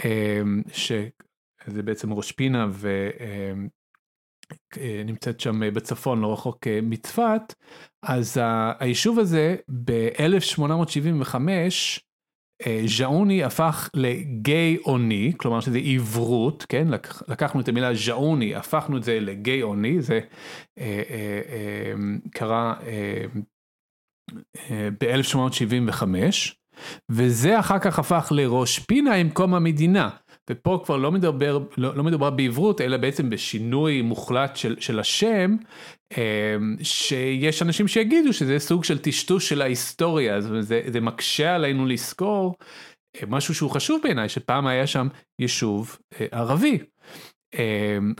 Speaker 1: אמ, שזה בעצם ראש פינה אה, שם בצפון, לא רחוק מצפת, אז היישוב הזה ב-1875, אה, ז'אוני הפך לגיי אוני, כלומר שזה עברות, כן? לקח, לקחנו את המילה ז'אוני, הפכנו את זה לגיי אוני, זה אה, אה, אה, קרה אה, אה, ב-1875, וזה אחר כך הפך לראש פינה עם קום המדינה. ופה כבר לא מדבר, לא, לא מדובר בעברות, אלא בעצם בשינוי מוחלט של, של השם, אמ, שיש אנשים שיגידו שזה סוג של טשטוש של ההיסטוריה, אז זה, זה מקשה עלינו לזכור אה, משהו שהוא חשוב בעיניי, שפעם היה שם יישוב אה, ערבי.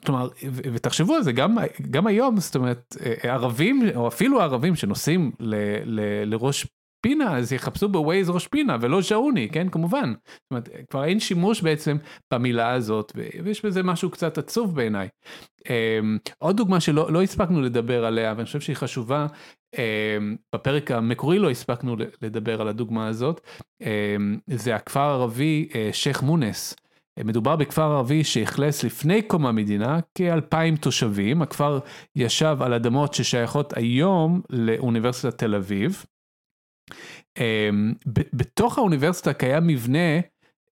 Speaker 1: כלומר, ותחשבו על זה, גם, גם היום, זאת אומרת, אה, ערבים, או אפילו ערבים שנוסעים ל, ל, לראש פינה אז יחפשו בווייז ראש פינה ולא ז'אוני כן כמובן. זאת אומרת, כבר אין שימוש בעצם במילה הזאת ויש בזה משהו קצת עצוב בעיניי. אמ, עוד דוגמה שלא לא הספקנו לדבר עליה ואני חושב שהיא חשובה אמ, בפרק המקורי לא הספקנו לדבר על הדוגמה הזאת אמ, זה הכפר הערבי אה, שייח' מונס. מדובר בכפר ערבי שאכלס לפני קום המדינה כאלפיים תושבים, הכפר ישב על אדמות ששייכות היום לאוניברסיטת תל אביב. אמ, בתוך האוניברסיטה קיים מבנה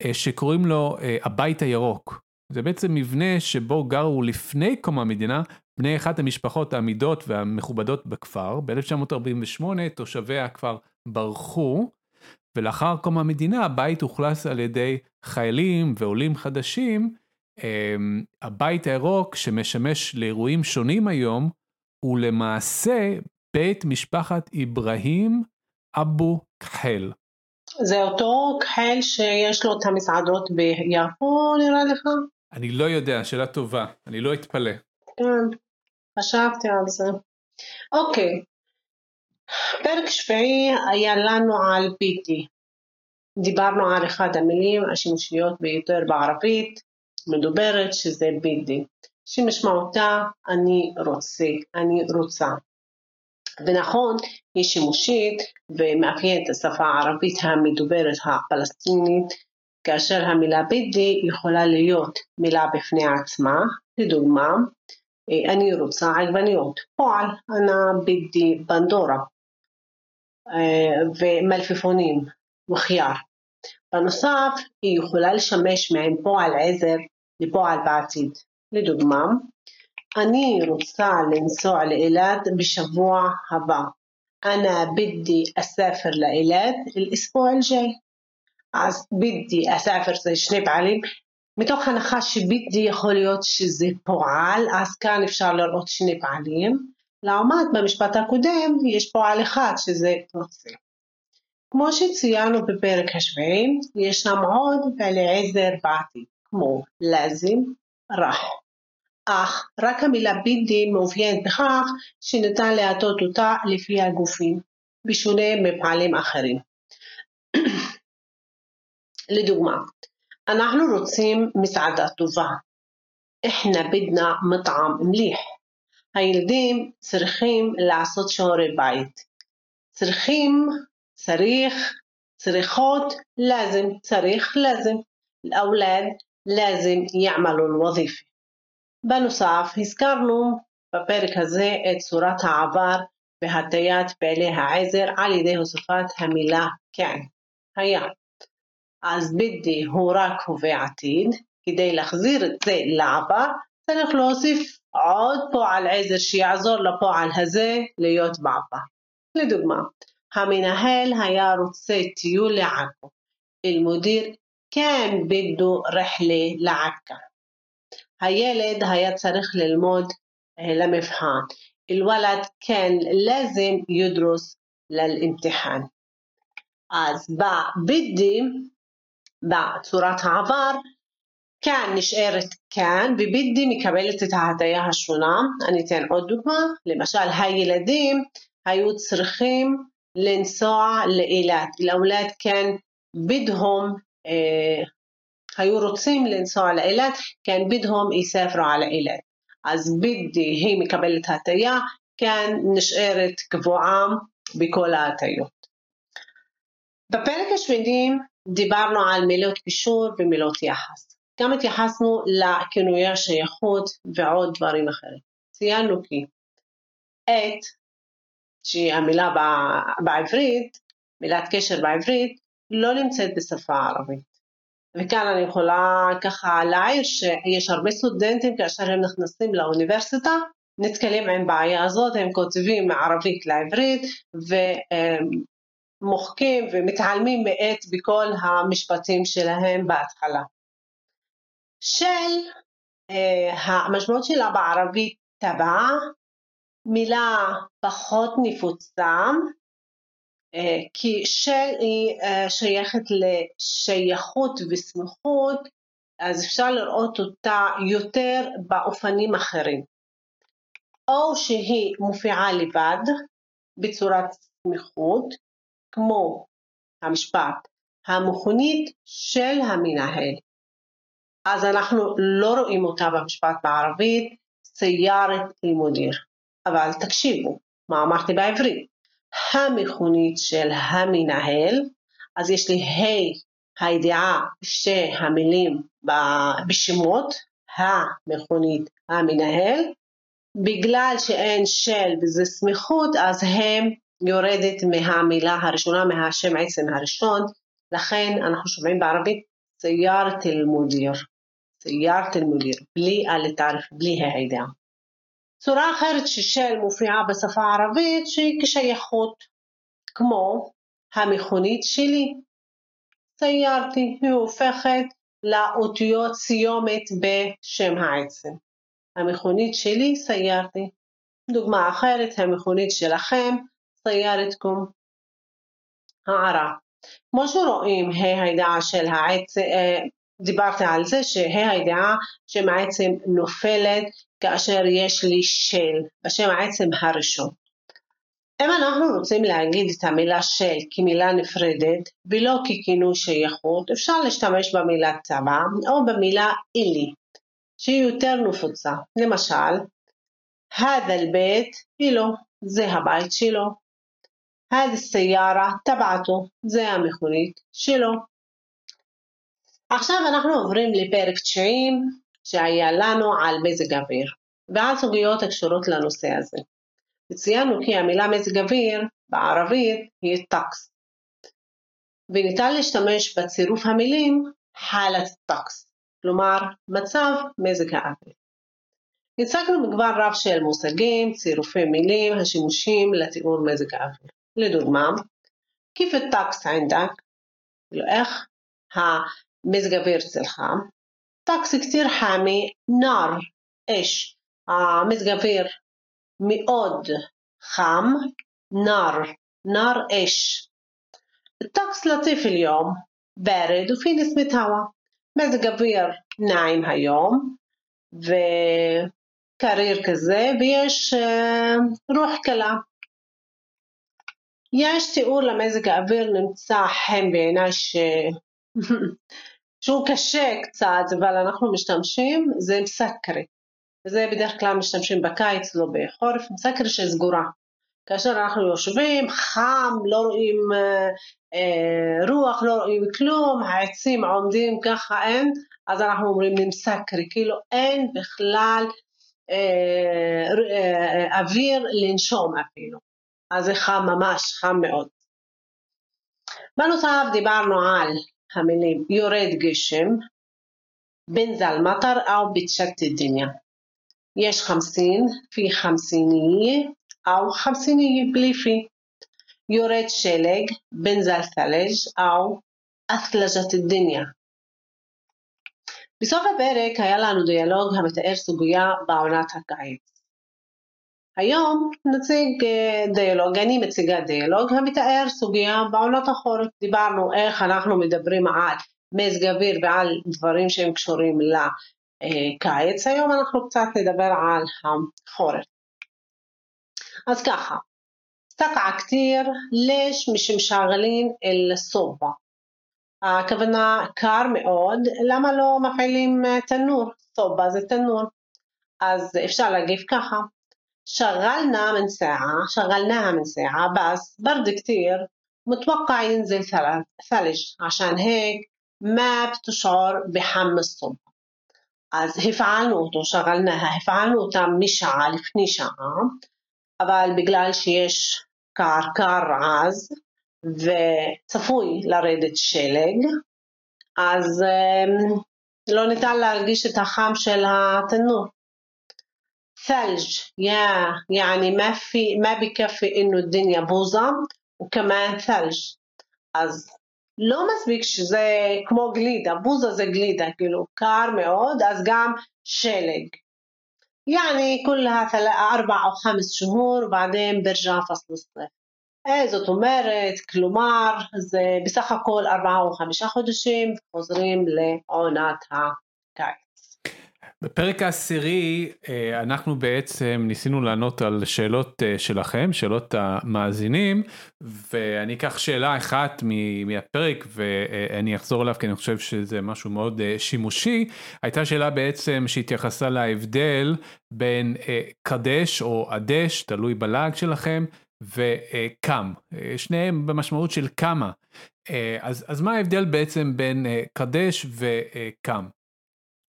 Speaker 1: אה, שקוראים לו אה, הבית הירוק. זה בעצם מבנה שבו גרו לפני קום המדינה בני אחת המשפחות העמידות והמכובדות בכפר. ב-1948 תושבי הכפר ברחו, ולאחר קום המדינה הבית אוכלס על ידי חיילים ועולים חדשים. אמ, הבית הירוק שמשמש לאירועים שונים היום, הוא למעשה בית משפחת אברהים אבו כחל.
Speaker 2: זה אותו כחל שיש לו את המסעדות ביפו נראה לך?
Speaker 1: אני לא יודע, שאלה טובה, אני לא אתפלא.
Speaker 2: כן, חשבתי על זה. אוקיי, פרק שביעי היה לנו על פיטי. דיברנו על אחד המילים השימושיות ביותר בערבית מדוברת שזה בידי, שמשמעותה אני רוצה, אני רוצה. ונכון, היא שימושית ומאפיינת את השפה הערבית המדוברת הפלסטינית, כאשר המילה בידי יכולה להיות מילה בפני עצמה, לדוגמה, אני רוצה עגבניות, פועל, אנא בידי בנדורה, ומלפפונים, וחייר. בנוסף, היא יכולה לשמש מעין פועל עזר לפועל בעתיד. לדוגמה, אני רוצה לנסוע לאילת בשבוע הבא. أنا بدي أسافر لإيلات الأسبوع الجاي. אז בידי אספר זה שני פעלים, מתוך הנחה שבידי יכול להיות שזה פועל, אז כאן אפשר לראות שני פעלים, לעומת במשפט הקודם יש פועל אחד שזה רוצה. כמו שציינו בפרק השביעי, ישנם עוד פעלי עזר בעתיד, כמו לאזים, רח. אך רק המילה בידי מאופיינת בכך שניתן להטות אותה לפי הגופים, בשונה מפעלים אחרים. לדוגמה, אנחנו רוצים מסעדה טובה. إحنا بدنا مطعم مليح. הילדים צריכים לעשות שיעורי בית. צריכים, צריך, צריכות, لازم, צריך, لازم. الأولاد لازم يعملوا الوظيفة. בנוסף, הזכרנו בפרק הזה את צורת העבר והטיית פעלי העזר על ידי הוספת המילה כן, היה. אז בידי הוא רק הווה עתיד, כדי להחזיר את זה לעבר, צריך להוסיף עוד פועל עזר שיעזור לפועל הזה להיות בעבר. לדוגמה, המנהל היה רוצה טיול לעכו. אל-מודיר כן בידו רחלה לעכא. הילד היה צריך ללמוד למבחן. الولد كان لازم يدرس للامتحان אז בבדי, בצורת העבר, כאן נשארת כאן, ובדי מקבלת את ההטיה השונה. אני אתן עוד דוגמה, למשל הילדים היו צריכים לנסוע לאילת, לאולד כן בדהום, אה, היו רוצים לנסוע לאילת, כן בדהום יספרו על אילת. אז בידי היא מקבלת הטיה, כאן נשארת קבועה בכל ההטיות. בפרק השמיני דיברנו על מילות קישור ומילות יחס. גם התייחסנו לכינויי השייכות ועוד דברים אחרים. ציינו כי את, שהיא המילה בעברית, מילת קשר בעברית, לא נמצאת בשפה הערבית. וכאן אני יכולה ככה להעיר שיש הרבה סטודנטים כאשר הם נכנסים לאוניברסיטה, נתקלים עם בעיה הזאת, הם כותבים מערבית לעברית ומוחקים ומתעלמים מעט בכל המשפטים שלהם בהתחלה. של, אה, המשמעות שלה בערבית טבע, מילה פחות נפוצה, כי של היא אה, שייכת לשייכות וסמיכות, אז אפשר לראות אותה יותר באופנים אחרים. או שהיא מופיעה לבד בצורת סמיכות, כמו המשפט, המכונית של המנהל. אז אנחנו לא רואים אותה במשפט בערבית, סיירת אל-מודיר. אבל תקשיבו, מה אמרתי בעברית? המכונית של המנהל, אז יש לי ה' הידיעה שתי המילים בשמות, המכונית המנהל, בגלל שאין של וזה סמיכות, אז הם יורדת מהמילה הראשונה, מהשם עצם הראשון, לכן אנחנו שומעים בערבית סיירת אל-מודיר, סיירת אל-מודיר, בלי אל תערף, בלי הידיעה. צורה אחרת ששל מופיעה בשפה הערבית שהיא כשייכות, כמו המכונית שלי. סיירתי, היא הופכת לאותיות סיומת בשם העצם. המכונית שלי סיירתי. דוגמה אחרת, המכונית שלכם סיירתכם. הערה כמו שרואים, ה' הידיעה של העצם, אה, דיברתי על זה שה' הידיעה שמעצם נופלת כאשר יש לי של, בשם העצם הראשון. אם אנחנו רוצים להגיד את המילה של כמילה נפרדת ולא ככינוי שייכות, אפשר להשתמש במילה צבא או במילה אילי, שהיא יותר נפוצה. למשל, هذا البيت إله, זה הבית שלו. هذه السيارة تبعته, זה המכונית שלו. עכשיו אנחנו עוברים לפרק 90, שהיה לנו על מזג אוויר, ועל סוגיות הקשורות לנושא הזה. ציינו כי המילה מזג אוויר בערבית היא טקס, וניתן להשתמש בצירוף המילים חלת טקס, כלומר מצב מזג האוויר. הצגנו מגוון רב של מושגים, צירופי מילים השימושים לתיאור מזג האוויר. לדוגמה, כיף טקס עינדק, כאילו לא איך המזג אוויר אצלך, طقس كتير حامي نار إيش آه مزج أفير מאוד חם نار نار إيش الطقس لطيف اليوم بارد وفي نسمة هواء مزج أفير ناعم היום וקריר כזה ויש רוח קלה. יש תיאור למזג האוויר נמצא חן בעיניי ש... שהוא קשה קצת, אבל אנחנו משתמשים, זה מסקרי. וזה בדרך כלל משתמשים בקיץ, לא בחורף, מסקרי שסגורה. כאשר אנחנו יושבים, חם, לא רואים אה, אה, רוח, לא רואים כלום, העצים עומדים ככה אין, אז אנחנו אומרים נמסקרי, כאילו אין בכלל אה, אה, אוויר לנשום אפילו. אז זה חם ממש, חם מאוד. בנוסף דיברנו על המילים יורד גשם, בנזל מטר או בתשת דניה. יש חמסין, פי חמסיניה, או חמסיניה בלי פי. יורד שלג, בנזל תלג' או את'לג'ת דניה. בסוף הפרק היה לנו דיאלוג המתאר סוגיה בעונת הקיץ. היום נציג אה, דיאלוג, אני מציגה דיאלוג המתאר סוגיה בעונות החורף. דיברנו איך אנחנו מדברים על מזג אוויר ועל דברים שהם קשורים לקיץ, אה, היום אנחנו קצת נדבר על החורף. אז ככה, סטקע כתיר, לש משמשגלין אל סובה. הכוונה קר מאוד, למה לא מפעילים אה, תנור? סובה זה תנור. אז אפשר להגיב ככה, شغلنا من ساعة شغلناها من ساعة بس برد كتير متوقع ينزل ثلج عشان هيك ما بتشعر بحم الصبح אז הפעלנו אותו, שגלנה, הפעלנו אותה משעה לפני שעה, אבל בגלל שיש קר, קר עז וצפוי לרדת שלג, אז לא ניתן להרגיש את החם של התנור. ثلج يا يعني ما في ما بكفي انه الدنيا بوظة وكمان ثلج אז לא מספיק שזה כמו גלידה, בוזה זה גלידה, כאילו קר מאוד, אז גם שלג. يعني كلها أربع أو خمس شهور وبعدين برجع فصل الصيف. זאת אומרת, כלומר, זה בסך הכל ארבעה או חמישה חודשים חוזרים לעונת הקיץ.
Speaker 1: בפרק העשירי אה, אנחנו בעצם ניסינו לענות על שאלות אה, שלכם, שאלות המאזינים, ואני אקח שאלה אחת מהפרק ואני אחזור אליו כי אני חושב שזה משהו מאוד אה, שימושי. הייתה שאלה בעצם שהתייחסה להבדל בין קדש או עדש, תלוי בלעג שלכם, וקם, שניהם במשמעות של כמה. אז, אז מה ההבדל בעצם בין קדש וקם?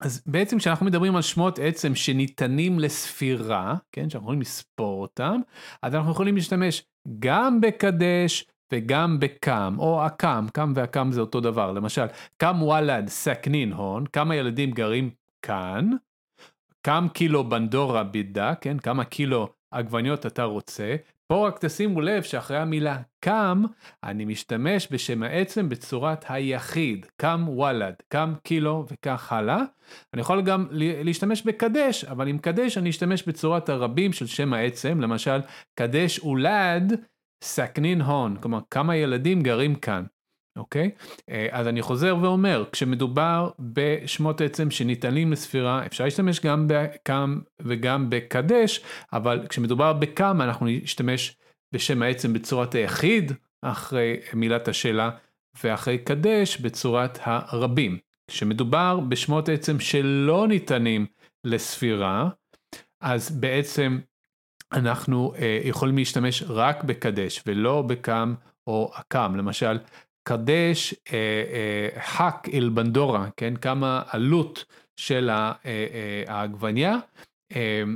Speaker 1: אז בעצם כשאנחנו מדברים על שמות עצם שניתנים לספירה, כן, שאנחנו יכולים לספור אותם, אז אנחנו יכולים להשתמש גם בקדש וגם בקם, או הקם, קם והקם זה אותו דבר, למשל, קם וואלד סכנין הון, כמה ילדים גרים כאן, קם קילו בנדורה בידה, כן, כמה קילו עגבניות אתה רוצה, פה רק תשימו לב שאחרי המילה קם, אני משתמש בשם העצם בצורת היחיד, קם וואלד, קם קילו וכך הלאה. אני יכול גם להשתמש בקדש, אבל עם קדש אני אשתמש בצורת הרבים של שם העצם, למשל, קדש אולד סכנין הון, כלומר כמה ילדים גרים כאן. אוקיי? אה, אז אני חוזר ואומר, כשמדובר בשמות עצם שניתנים לספירה, אפשר להשתמש גם בקם וגם בקדש, אבל כשמדובר בקם אנחנו נשתמש בשם העצם בצורת היחיד, אחרי מילת השאלה, ואחרי קדש בצורת הרבים. כשמדובר בשמות עצם שלא ניתנים לספירה, אז בעצם אנחנו אה, יכולים להשתמש רק בקדש ולא בקם או הקם. למשל, קדש אה, אה, חק אל בנדורה, כן, כמה עלות של אה, העגבניה,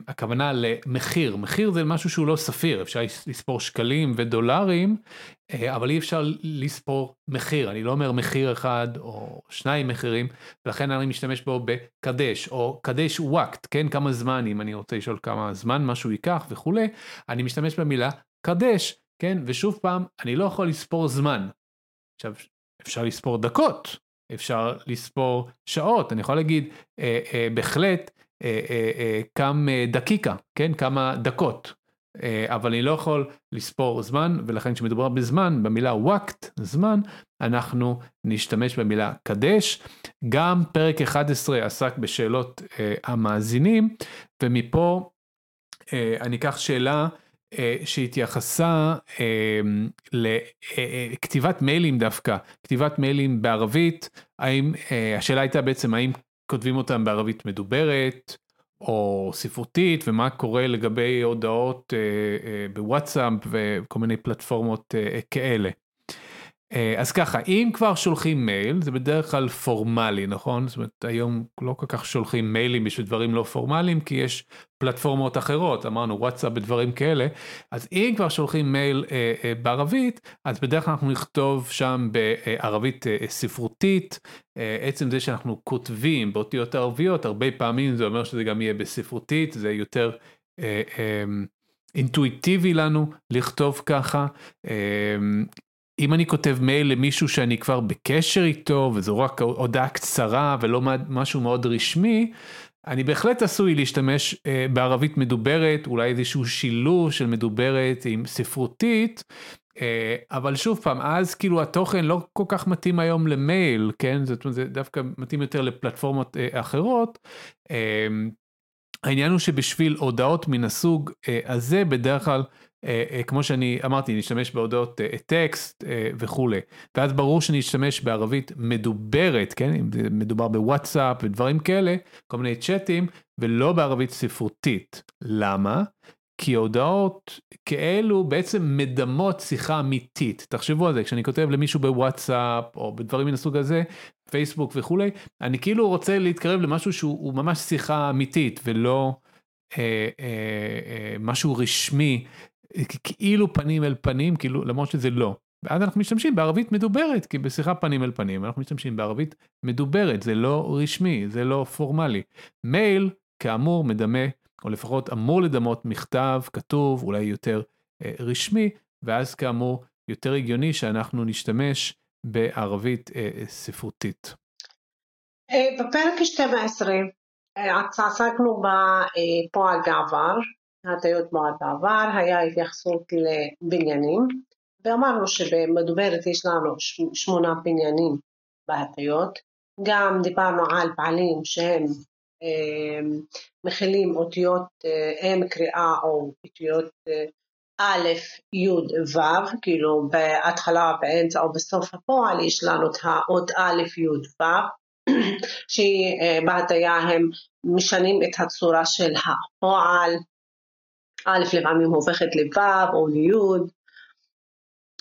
Speaker 1: הכוונה למחיר, מחיר זה משהו שהוא לא ספיר, אפשר לספור שקלים ודולרים, אבל אי אפשר לספור מחיר, אני לא אומר מחיר אחד או שניים מחירים, ולכן אני משתמש בו בקדש, או קדש וואקט, כן, כמה זמן, אם אני רוצה לשאול כמה זמן משהו ייקח וכולי, אני משתמש במילה קדש, כן, ושוב פעם, אני לא יכול לספור זמן, עכשיו, אפשר לספור דקות, אפשר לספור שעות, אני יכול להגיד אה, אה, בהחלט אה, אה, אה, כמה דקיקה, כן, כמה דקות, אה, אבל אני לא יכול לספור זמן, ולכן כשמדובר בזמן, במילה וואקט, זמן, אנחנו נשתמש במילה קדש. גם פרק 11 עסק בשאלות אה, המאזינים, ומפה אה, אני אקח שאלה שהתייחסה לכתיבת מיילים דווקא, כתיבת מיילים בערבית, האם, השאלה הייתה בעצם האם כותבים אותם בערבית מדוברת או ספרותית ומה קורה לגבי הודעות בוואטסאפ וכל מיני פלטפורמות כאלה. אה, אז ככה, אם כבר שולחים מייל, זה בדרך כלל פורמלי, נכון? זאת אומרת, היום לא כל כך שולחים מיילים בשביל דברים לא פורמליים, כי יש פלטפורמות אחרות, אמרנו וואטסאפ ודברים כאלה, אז אם כבר שולחים מייל אה, אה, בערבית, אז בדרך כלל אנחנו נכתוב שם בערבית אה, ספרותית, אה, עצם זה שאנחנו כותבים באותיות ערביות, הרבה פעמים זה אומר שזה גם יהיה בספרותית, זה יותר... אה, אה, אינטואיטיבי לנו לכתוב ככה. אם אני כותב מייל למישהו שאני כבר בקשר איתו וזו רק הודעה קצרה ולא משהו מאוד רשמי, אני בהחלט עשוי להשתמש אה, בערבית מדוברת, אולי איזשהו שילוב של מדוברת עם ספרותית, אה, אבל שוב פעם, אז כאילו התוכן לא כל כך מתאים היום למייל, כן? זאת אומרת, זה דווקא מתאים יותר לפלטפורמות אה, אחרות. העניין הוא שבשביל הודעות מן הסוג הזה, בדרך כלל כמו שאני אמרתי, נשתמש בהודעות אה, טקסט וכולי, ואז ברור שנשתמש בערבית מדוברת, כן, אם מדובר בוואטסאפ ודברים כאלה, כל מיני צ'אטים, ולא בערבית ספרותית. למה? כי הודעות כאלו בעצם מדמות שיחה אמיתית. תחשבו על זה, כשאני כותב למישהו בוואטסאפ או בדברים מן הסוג הזה, פייסבוק וכולי, אני כאילו רוצה להתקרב למשהו שהוא ממש שיחה אמיתית ולא אה, אה, אה, משהו רשמי כאילו פנים אל פנים, כאילו, למרות שזה לא. ואז אנחנו משתמשים בערבית מדוברת, כי בשיחה פנים אל פנים אנחנו משתמשים בערבית מדוברת, זה לא רשמי, זה לא פורמלי. מייל, כאמור, מדמה, או לפחות אמור לדמות מכתב כתוב, אולי יותר אה, רשמי, ואז כאמור, יותר הגיוני שאנחנו נשתמש בערבית אה, ספרותית.
Speaker 2: אה, בפרק 12 אה, עסקנו בפועל בעבר, הטיות מועד בעבר, היה התייחסות לבניינים, ואמרנו שבמדוברת יש לנו שמונה בניינים בהטיות, גם דיברנו על בעלים שהם אה, מכילים אותיות אה, אם קריאה או אותיות אה, א', י', ו', כאילו בהתחלה, באמצע או בסוף הפועל יש לנו את האות א', י', ו', שבהטיה הם משנים את הצורה של הפועל, א' לפעמים הופכת לו' או לי',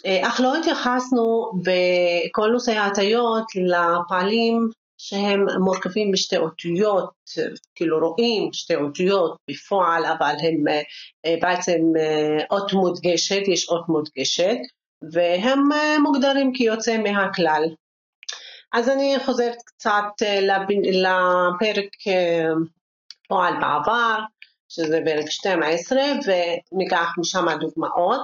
Speaker 2: אה, אך לא התייחסנו בכל נושא ההטיות לפעלים שהם מורכבים משתי אותיות, כאילו רואים שתי אותיות בפועל, אבל הם אה, בעצם אה, אות מודגשת, יש אות מודגשת, והם מוגדרים כיוצא מהכלל. אז אני חוזרת קצת לפרק פועל בעבר, שזה פרק 12, וניקח משם דוגמאות.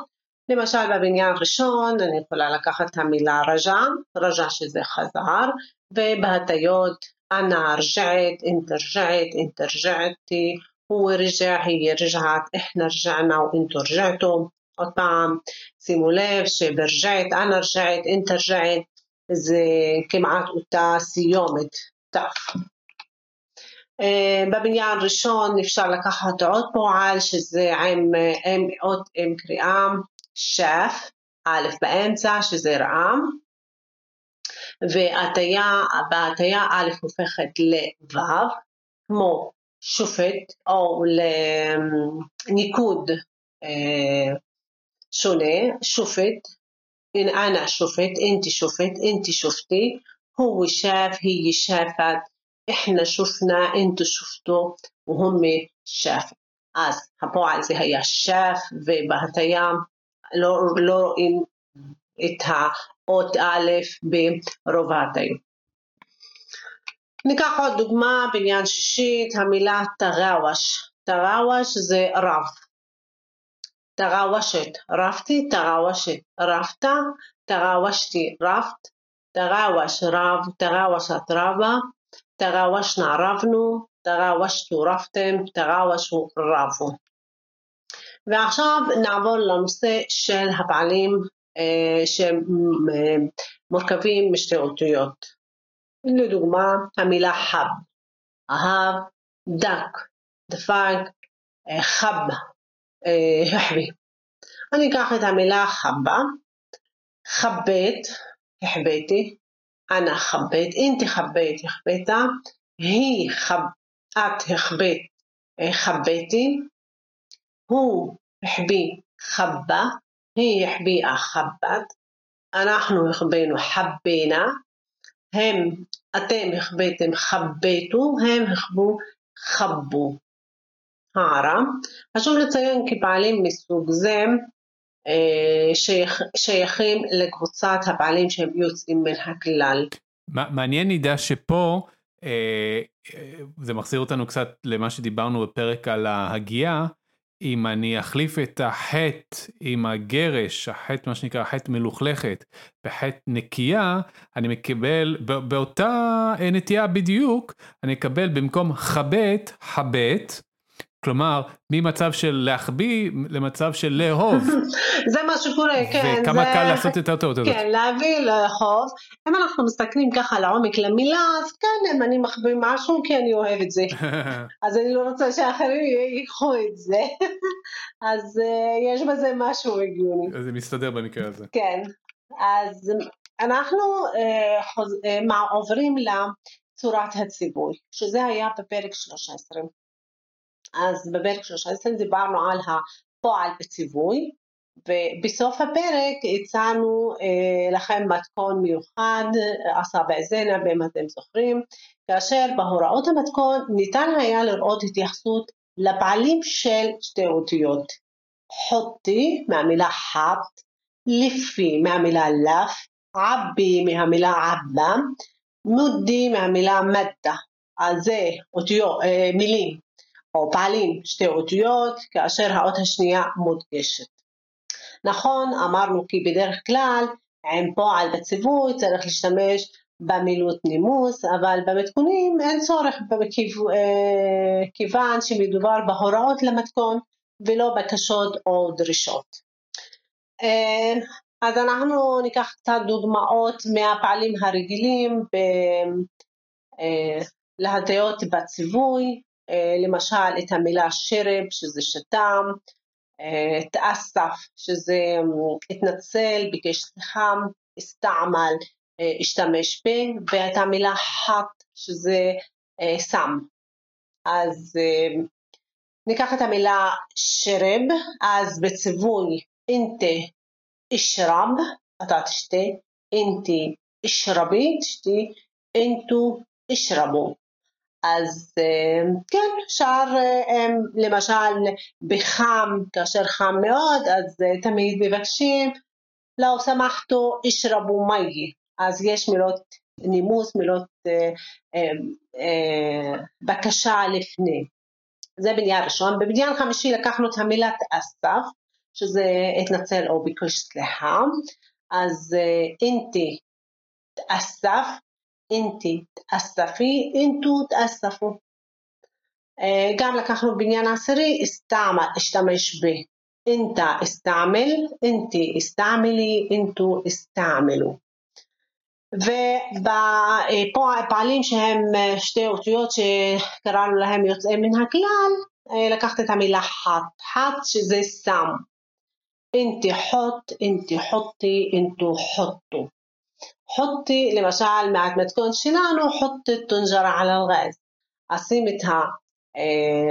Speaker 2: למשל בבניין הראשון אני יכולה לקחת את המילה רג'ע, רג'ע שזה חזר, ובהטיות אנא רג'עת, אינת רג'עת, אינת רג'עתי, הוא רג'ע, היא רג'עת, איחנה רג'ענה ואינתו רג'עתו. עוד פעם, שימו לב שברג'עת, אנא רג'עת, אינת רג'עת, זה כמעט אותה סיומת, ת'. אה, בבניין הראשון אפשר לקחת עוד פועל שזה עם, אה, אם אות אם קריאה שף, א' באמצע שזה רעם, והטיה, בהטיה א' הופכת לו', כמו שופט או לניקוד אה, שונה, שופט, אנא שופט, אינתי שופט, אינתי שופטי, הוא שף, היא שפת, إحنا شفنا أنتوا شفتوا وهم شافوا אז הפועל זה היה שף ובהטיה לא, לא רואים את האות א' ברוב ההטיות. ניקח עוד דוגמה בעניין שישית, המילה תראווש. תראווש זה רב. תראוושת, רבתי, תראוושת, רבת, תראוושתי, רבת, תראווש רב, תראוושת רבה, תראוושנה רבנו, תראוושתו רבתם, תראוושו רבו. ועכשיו נעבור לנושא של הבעלים אה, שמורכבים משתי אותיות. לדוגמה, המילה חב, אהב, דק, דפק, אה, חב, החבי. אני אקח את המילה חבה, חבט, החבאתי, אנא חבט, אינתי חבט, החבאת, היא חב... את החבאת, חבאתי, הוא החביא חבה, היא החביאה חבת, אנחנו החבאנו חבינה, הם, אתם החבאתם חבטו, הם החבו חבו. הערה, חשוב לציין כי פעלים מסוג זה אה, שייך, שייכים לקבוצת הפעלים שהם יוצאים מן הכלל.
Speaker 1: מעניין נידה שפה אה, אה, זה מחזיר אותנו קצת למה שדיברנו בפרק על ההגייה, אם אני אחליף את החטא עם הגרש, החטא מה שנקרא חטא מלוכלכת, בחטא נקייה, אני מקבל, באותה נטייה בדיוק, אני אקבל במקום חבט, חבט, כלומר, ממצב של להחביא למצב של לאהוב.
Speaker 2: זה מה שקורה, כן.
Speaker 1: וכמה זה... קל לעשות את הטעות הזאת.
Speaker 2: כן, להביא, לאהוב. אם אנחנו מסתכלים ככה לעומק למילה, אז כן, אם אני מחביא משהו, כי אני אוהב את זה. אז אני לא רוצה שאחרים ייקחו את זה. אז uh, יש בזה משהו הגיוני.
Speaker 1: אז זה מסתדר במקרה הזה.
Speaker 2: כן. אז אנחנו uh, חוז... uh, עוברים לצורת הציווי, שזה היה בפרק 13. אז בפרק 13 דיברנו על הפועל בציווי, ובסוף הפרק הצענו אה, לכם מתכון מיוחד, עשה בעזנה, אם אתם זוכרים, כאשר בהוראות המתכון ניתן היה לראות התייחסות לפעלים של שתי אותיות. חוטי מהמילה חט, לפי מהמילה לף, עבי מהמילה עבה, מודי מהמילה מדדה. אז זה אותיות, אה, מילים או פעלים שתי אותיות כאשר האות השנייה מודגשת. נכון, אמרנו כי בדרך כלל עם פועל בציווי צריך להשתמש במילות נימוס, אבל במתכונים אין צורך אה, כיוון שמדובר בהוראות למתכון ולא בקשות או דרישות. אה, אז אנחנו ניקח קצת דוגמאות מהפעלים הרגילים ב- אה, להטיות בציווי, למשל את המילה שרב שזה שתם, אה, תאסף שזה התנצל, ביקש סליחה, הסתעמל, אה, השתמש ב, ואת המילה חת שזה סם. אז ניקח את המילה שרב, אז בציווי אינטה אשרב, אתה תשתה, אינטי אשרבי, תשתי, אינטו אשרבו. אז אה, כן, אפשר אה, למשל בחם, כאשר חם מאוד, אז אה, תמיד מבקשים לא סמכתו אשרבו מי, אז יש מילות נימוס, מילות בקשה לפני. זה בניין ראשון. בבניין חמישי לקחנו את המילת אסף, שזה התנצל או ביקש סליחה, אז אינטי תאסף אינטי תאספי, אינטו תאספו. גם לקחנו בניין עשירי, הסתעמל, השתמש ב. אינטה הסתעמל, אינטי הסתעמלי, אינטו הסתעמלו. ובפועלים שהם שתי אותיות שקראנו להם יוצאי מן הכלל, לקחת את המילה חת, חת שזה סם. אינטי חוט, אינטי חוטי, אינטו חוטו. حطي למשל מהמתכון שלנו حطي الطنجرة على الغاز אשים את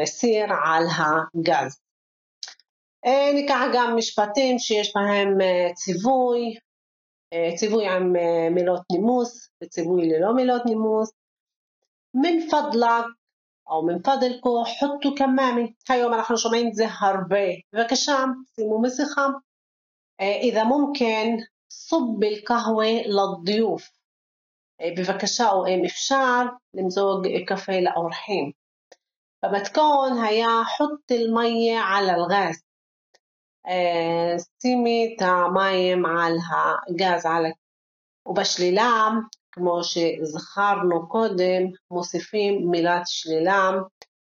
Speaker 2: הסיר על הגז. ניקח גם משפטים שיש בהם ציווי, ציווי עם מילות נימוס וציווי ללא מילות נימוס. מן פדלק או מן פדלקו חוטו כמאמי. היום אנחנו שומעים את זה הרבה. בבקשה, שימו מסכה. إذا ممكن صب القهوة للضيوف בבקשה או אם אפשר למזוג קפה לאורחים. במתכון היה חוט אל-מיה על אל-גז. שימי את המים על הגז על... ובשלילה, כמו שזכרנו קודם, מוסיפים מילת שלילה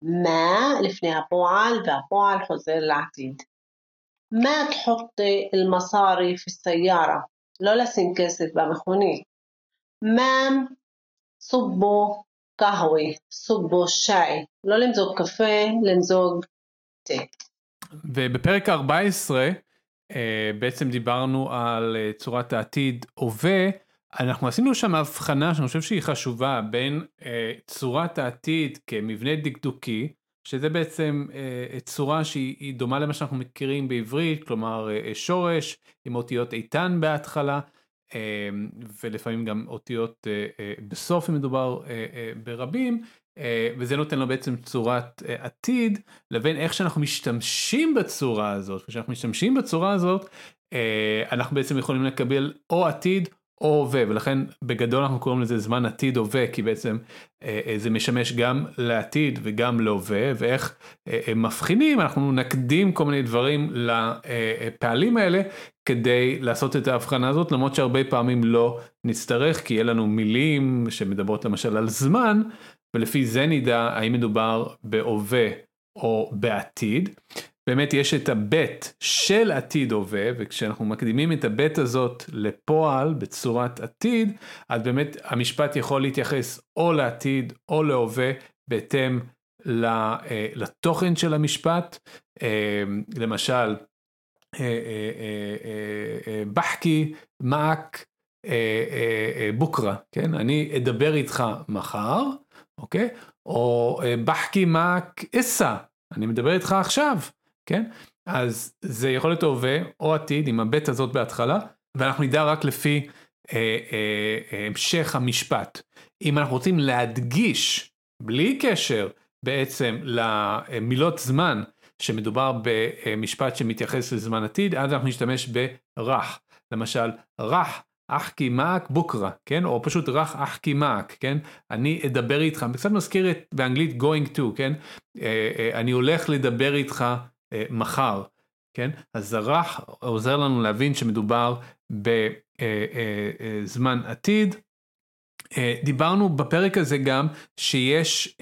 Speaker 2: מה לפני הפועל והפועל חוזר לעתיד. ما تحطي المصاري في السيارة לא לשים כסף במכונית. ما صبوا قهوة صبوا شاي לא למזוג קפה, למזוג תה.
Speaker 1: ובפרק 14 בעצם דיברנו על צורת העתיד הווה, אנחנו עשינו שם הבחנה שאני חושב שהיא חשובה בין צורת העתיד כמבנה דקדוקי, שזה בעצם צורה שהיא דומה למה שאנחנו מכירים בעברית, כלומר שורש עם אותיות איתן בהתחלה. ולפעמים גם אותיות בסוף אם מדובר ברבים, וזה נותן לו בעצם צורת עתיד, לבין איך שאנחנו משתמשים בצורה הזאת, כשאנחנו משתמשים בצורה הזאת, אנחנו בעצם יכולים לקבל או עתיד או הווה, ולכן בגדול אנחנו קוראים לזה זמן עתיד הווה, כי בעצם זה משמש גם לעתיד וגם להווה, ואיך מבחינים, אנחנו נקדים כל מיני דברים לפעלים האלה, כדי לעשות את ההבחנה הזאת, למרות שהרבה פעמים לא נצטרך, כי יהיה לנו מילים שמדברות למשל על זמן, ולפי זה נדע האם מדובר בהווה או בעתיד. באמת יש את הבט של עתיד הווה, וכשאנחנו מקדימים את הבט הזאת לפועל בצורת עתיד, אז באמת המשפט יכול להתייחס או לעתיד או להווה בהתאם לתוכן של המשפט. למשל, בחקי מעק בוקרה, כן? אני אדבר איתך מחר, אוקיי? או בחקי מעק אסה, אני מדבר איתך עכשיו, כן? אז זה יכול להיות הווה או עתיד עם הבית הזאת בהתחלה, ואנחנו נדע רק לפי אה, אה, המשך המשפט. אם אנחנו רוצים להדגיש, בלי קשר בעצם למילות זמן, שמדובר במשפט שמתייחס לזמן עתיד, אז אנחנו נשתמש ברח. למשל, רח אחקי מאק בוקרה, כן? או פשוט רח אחקי מאק, כן? אני אדבר איתך, קצת מזכיר את באנגלית going to, כן? אה, אה, אני הולך לדבר איתך אה, מחר, כן? אז זרח עוזר לנו להבין שמדובר בזמן עתיד. דיברנו בפרק הזה גם שיש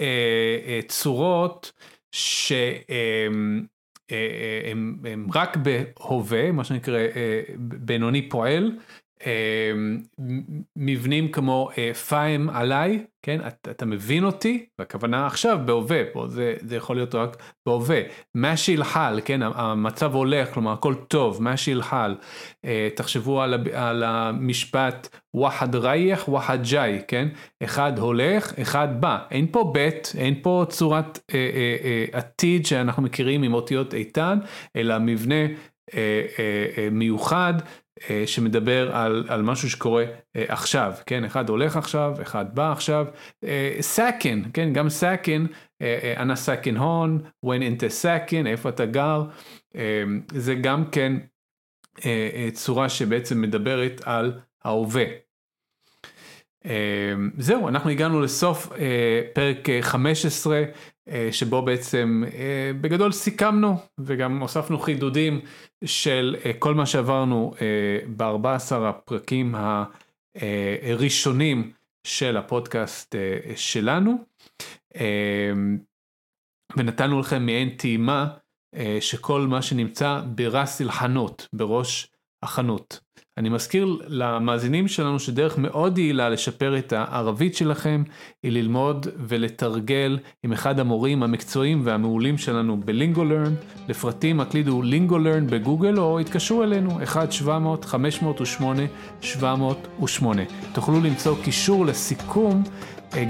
Speaker 1: צורות שהן רק בהווה, מה שנקרא בינוני פועל, מבנים כמו אה, פיים עליי, כן, אתה, מבין אותי, והכוונה עכשיו בהווה, פה זה, זה יכול להיות רק בהווה, מה שילחל, כן, המצב הולך, כלומר הכל טוב, מה שילחל, אה, תחשבו על, על המשפט וחד רייך וחד ג'אי, כן, אחד הולך, אחד בא, אין פה בית, אין פה צורת אה, אה, אה, עתיד שאנחנו מכירים עם אותיות איתן, אלא מבנה אה, אה, מיוחד אה, שמדבר על, על משהו שקורה אה, עכשיו, כן, אחד הולך עכשיו, אחד בא עכשיו, ساكن, אה, כן, גם ساكن, أنا ساكن هون, وين إنت ساكن, איפה אתה גר, זה גם כן צורה שבעצם מדברת על ההווה. זהו, אנחנו הגענו לסוף פרק 15 אה, שבו בעצם אה, בגדול סיכמנו וגם הוספנו חידודים של אה, כל מה שעברנו ב-14 הפרקים הראשונים של הפודקאסט שלנו. ונתנו לכם מעין טעימה שכל מה שנמצא ברס אלחנות, בראש החנות. אני מזכיר למאזינים שלנו שדרך מאוד יעילה לשפר את הערבית שלכם היא ללמוד ולתרגל עם אחד המורים המקצועיים והמעולים שלנו בלינגולרן. לפרטים הקלידו לינגולרן בגוגל או התקשרו אלינו 1-700-508-708. תוכלו למצוא קישור לסיכום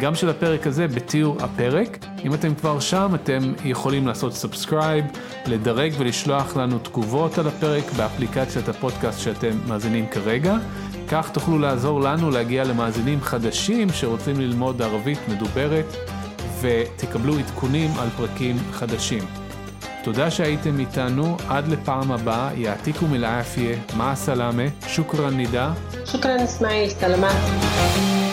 Speaker 1: גם של הפרק הזה בתיאור הפרק. אם אתם כבר שם, אתם יכולים לעשות subscribe, לדרג ולשלוח לנו תגובות על הפרק באפליקציית הפודקאסט שאתם מאזינים כרגע. כך תוכלו לעזור לנו להגיע למאזינים חדשים שרוצים ללמוד ערבית מדוברת, ותקבלו עדכונים על פרקים חדשים. תודה שהייתם איתנו, עד לפעם הבאה, יעתיקו מלעפיה, מה הסלאמה, שוכרן נידה.
Speaker 2: שוכרן אסמאעיל, סלמת.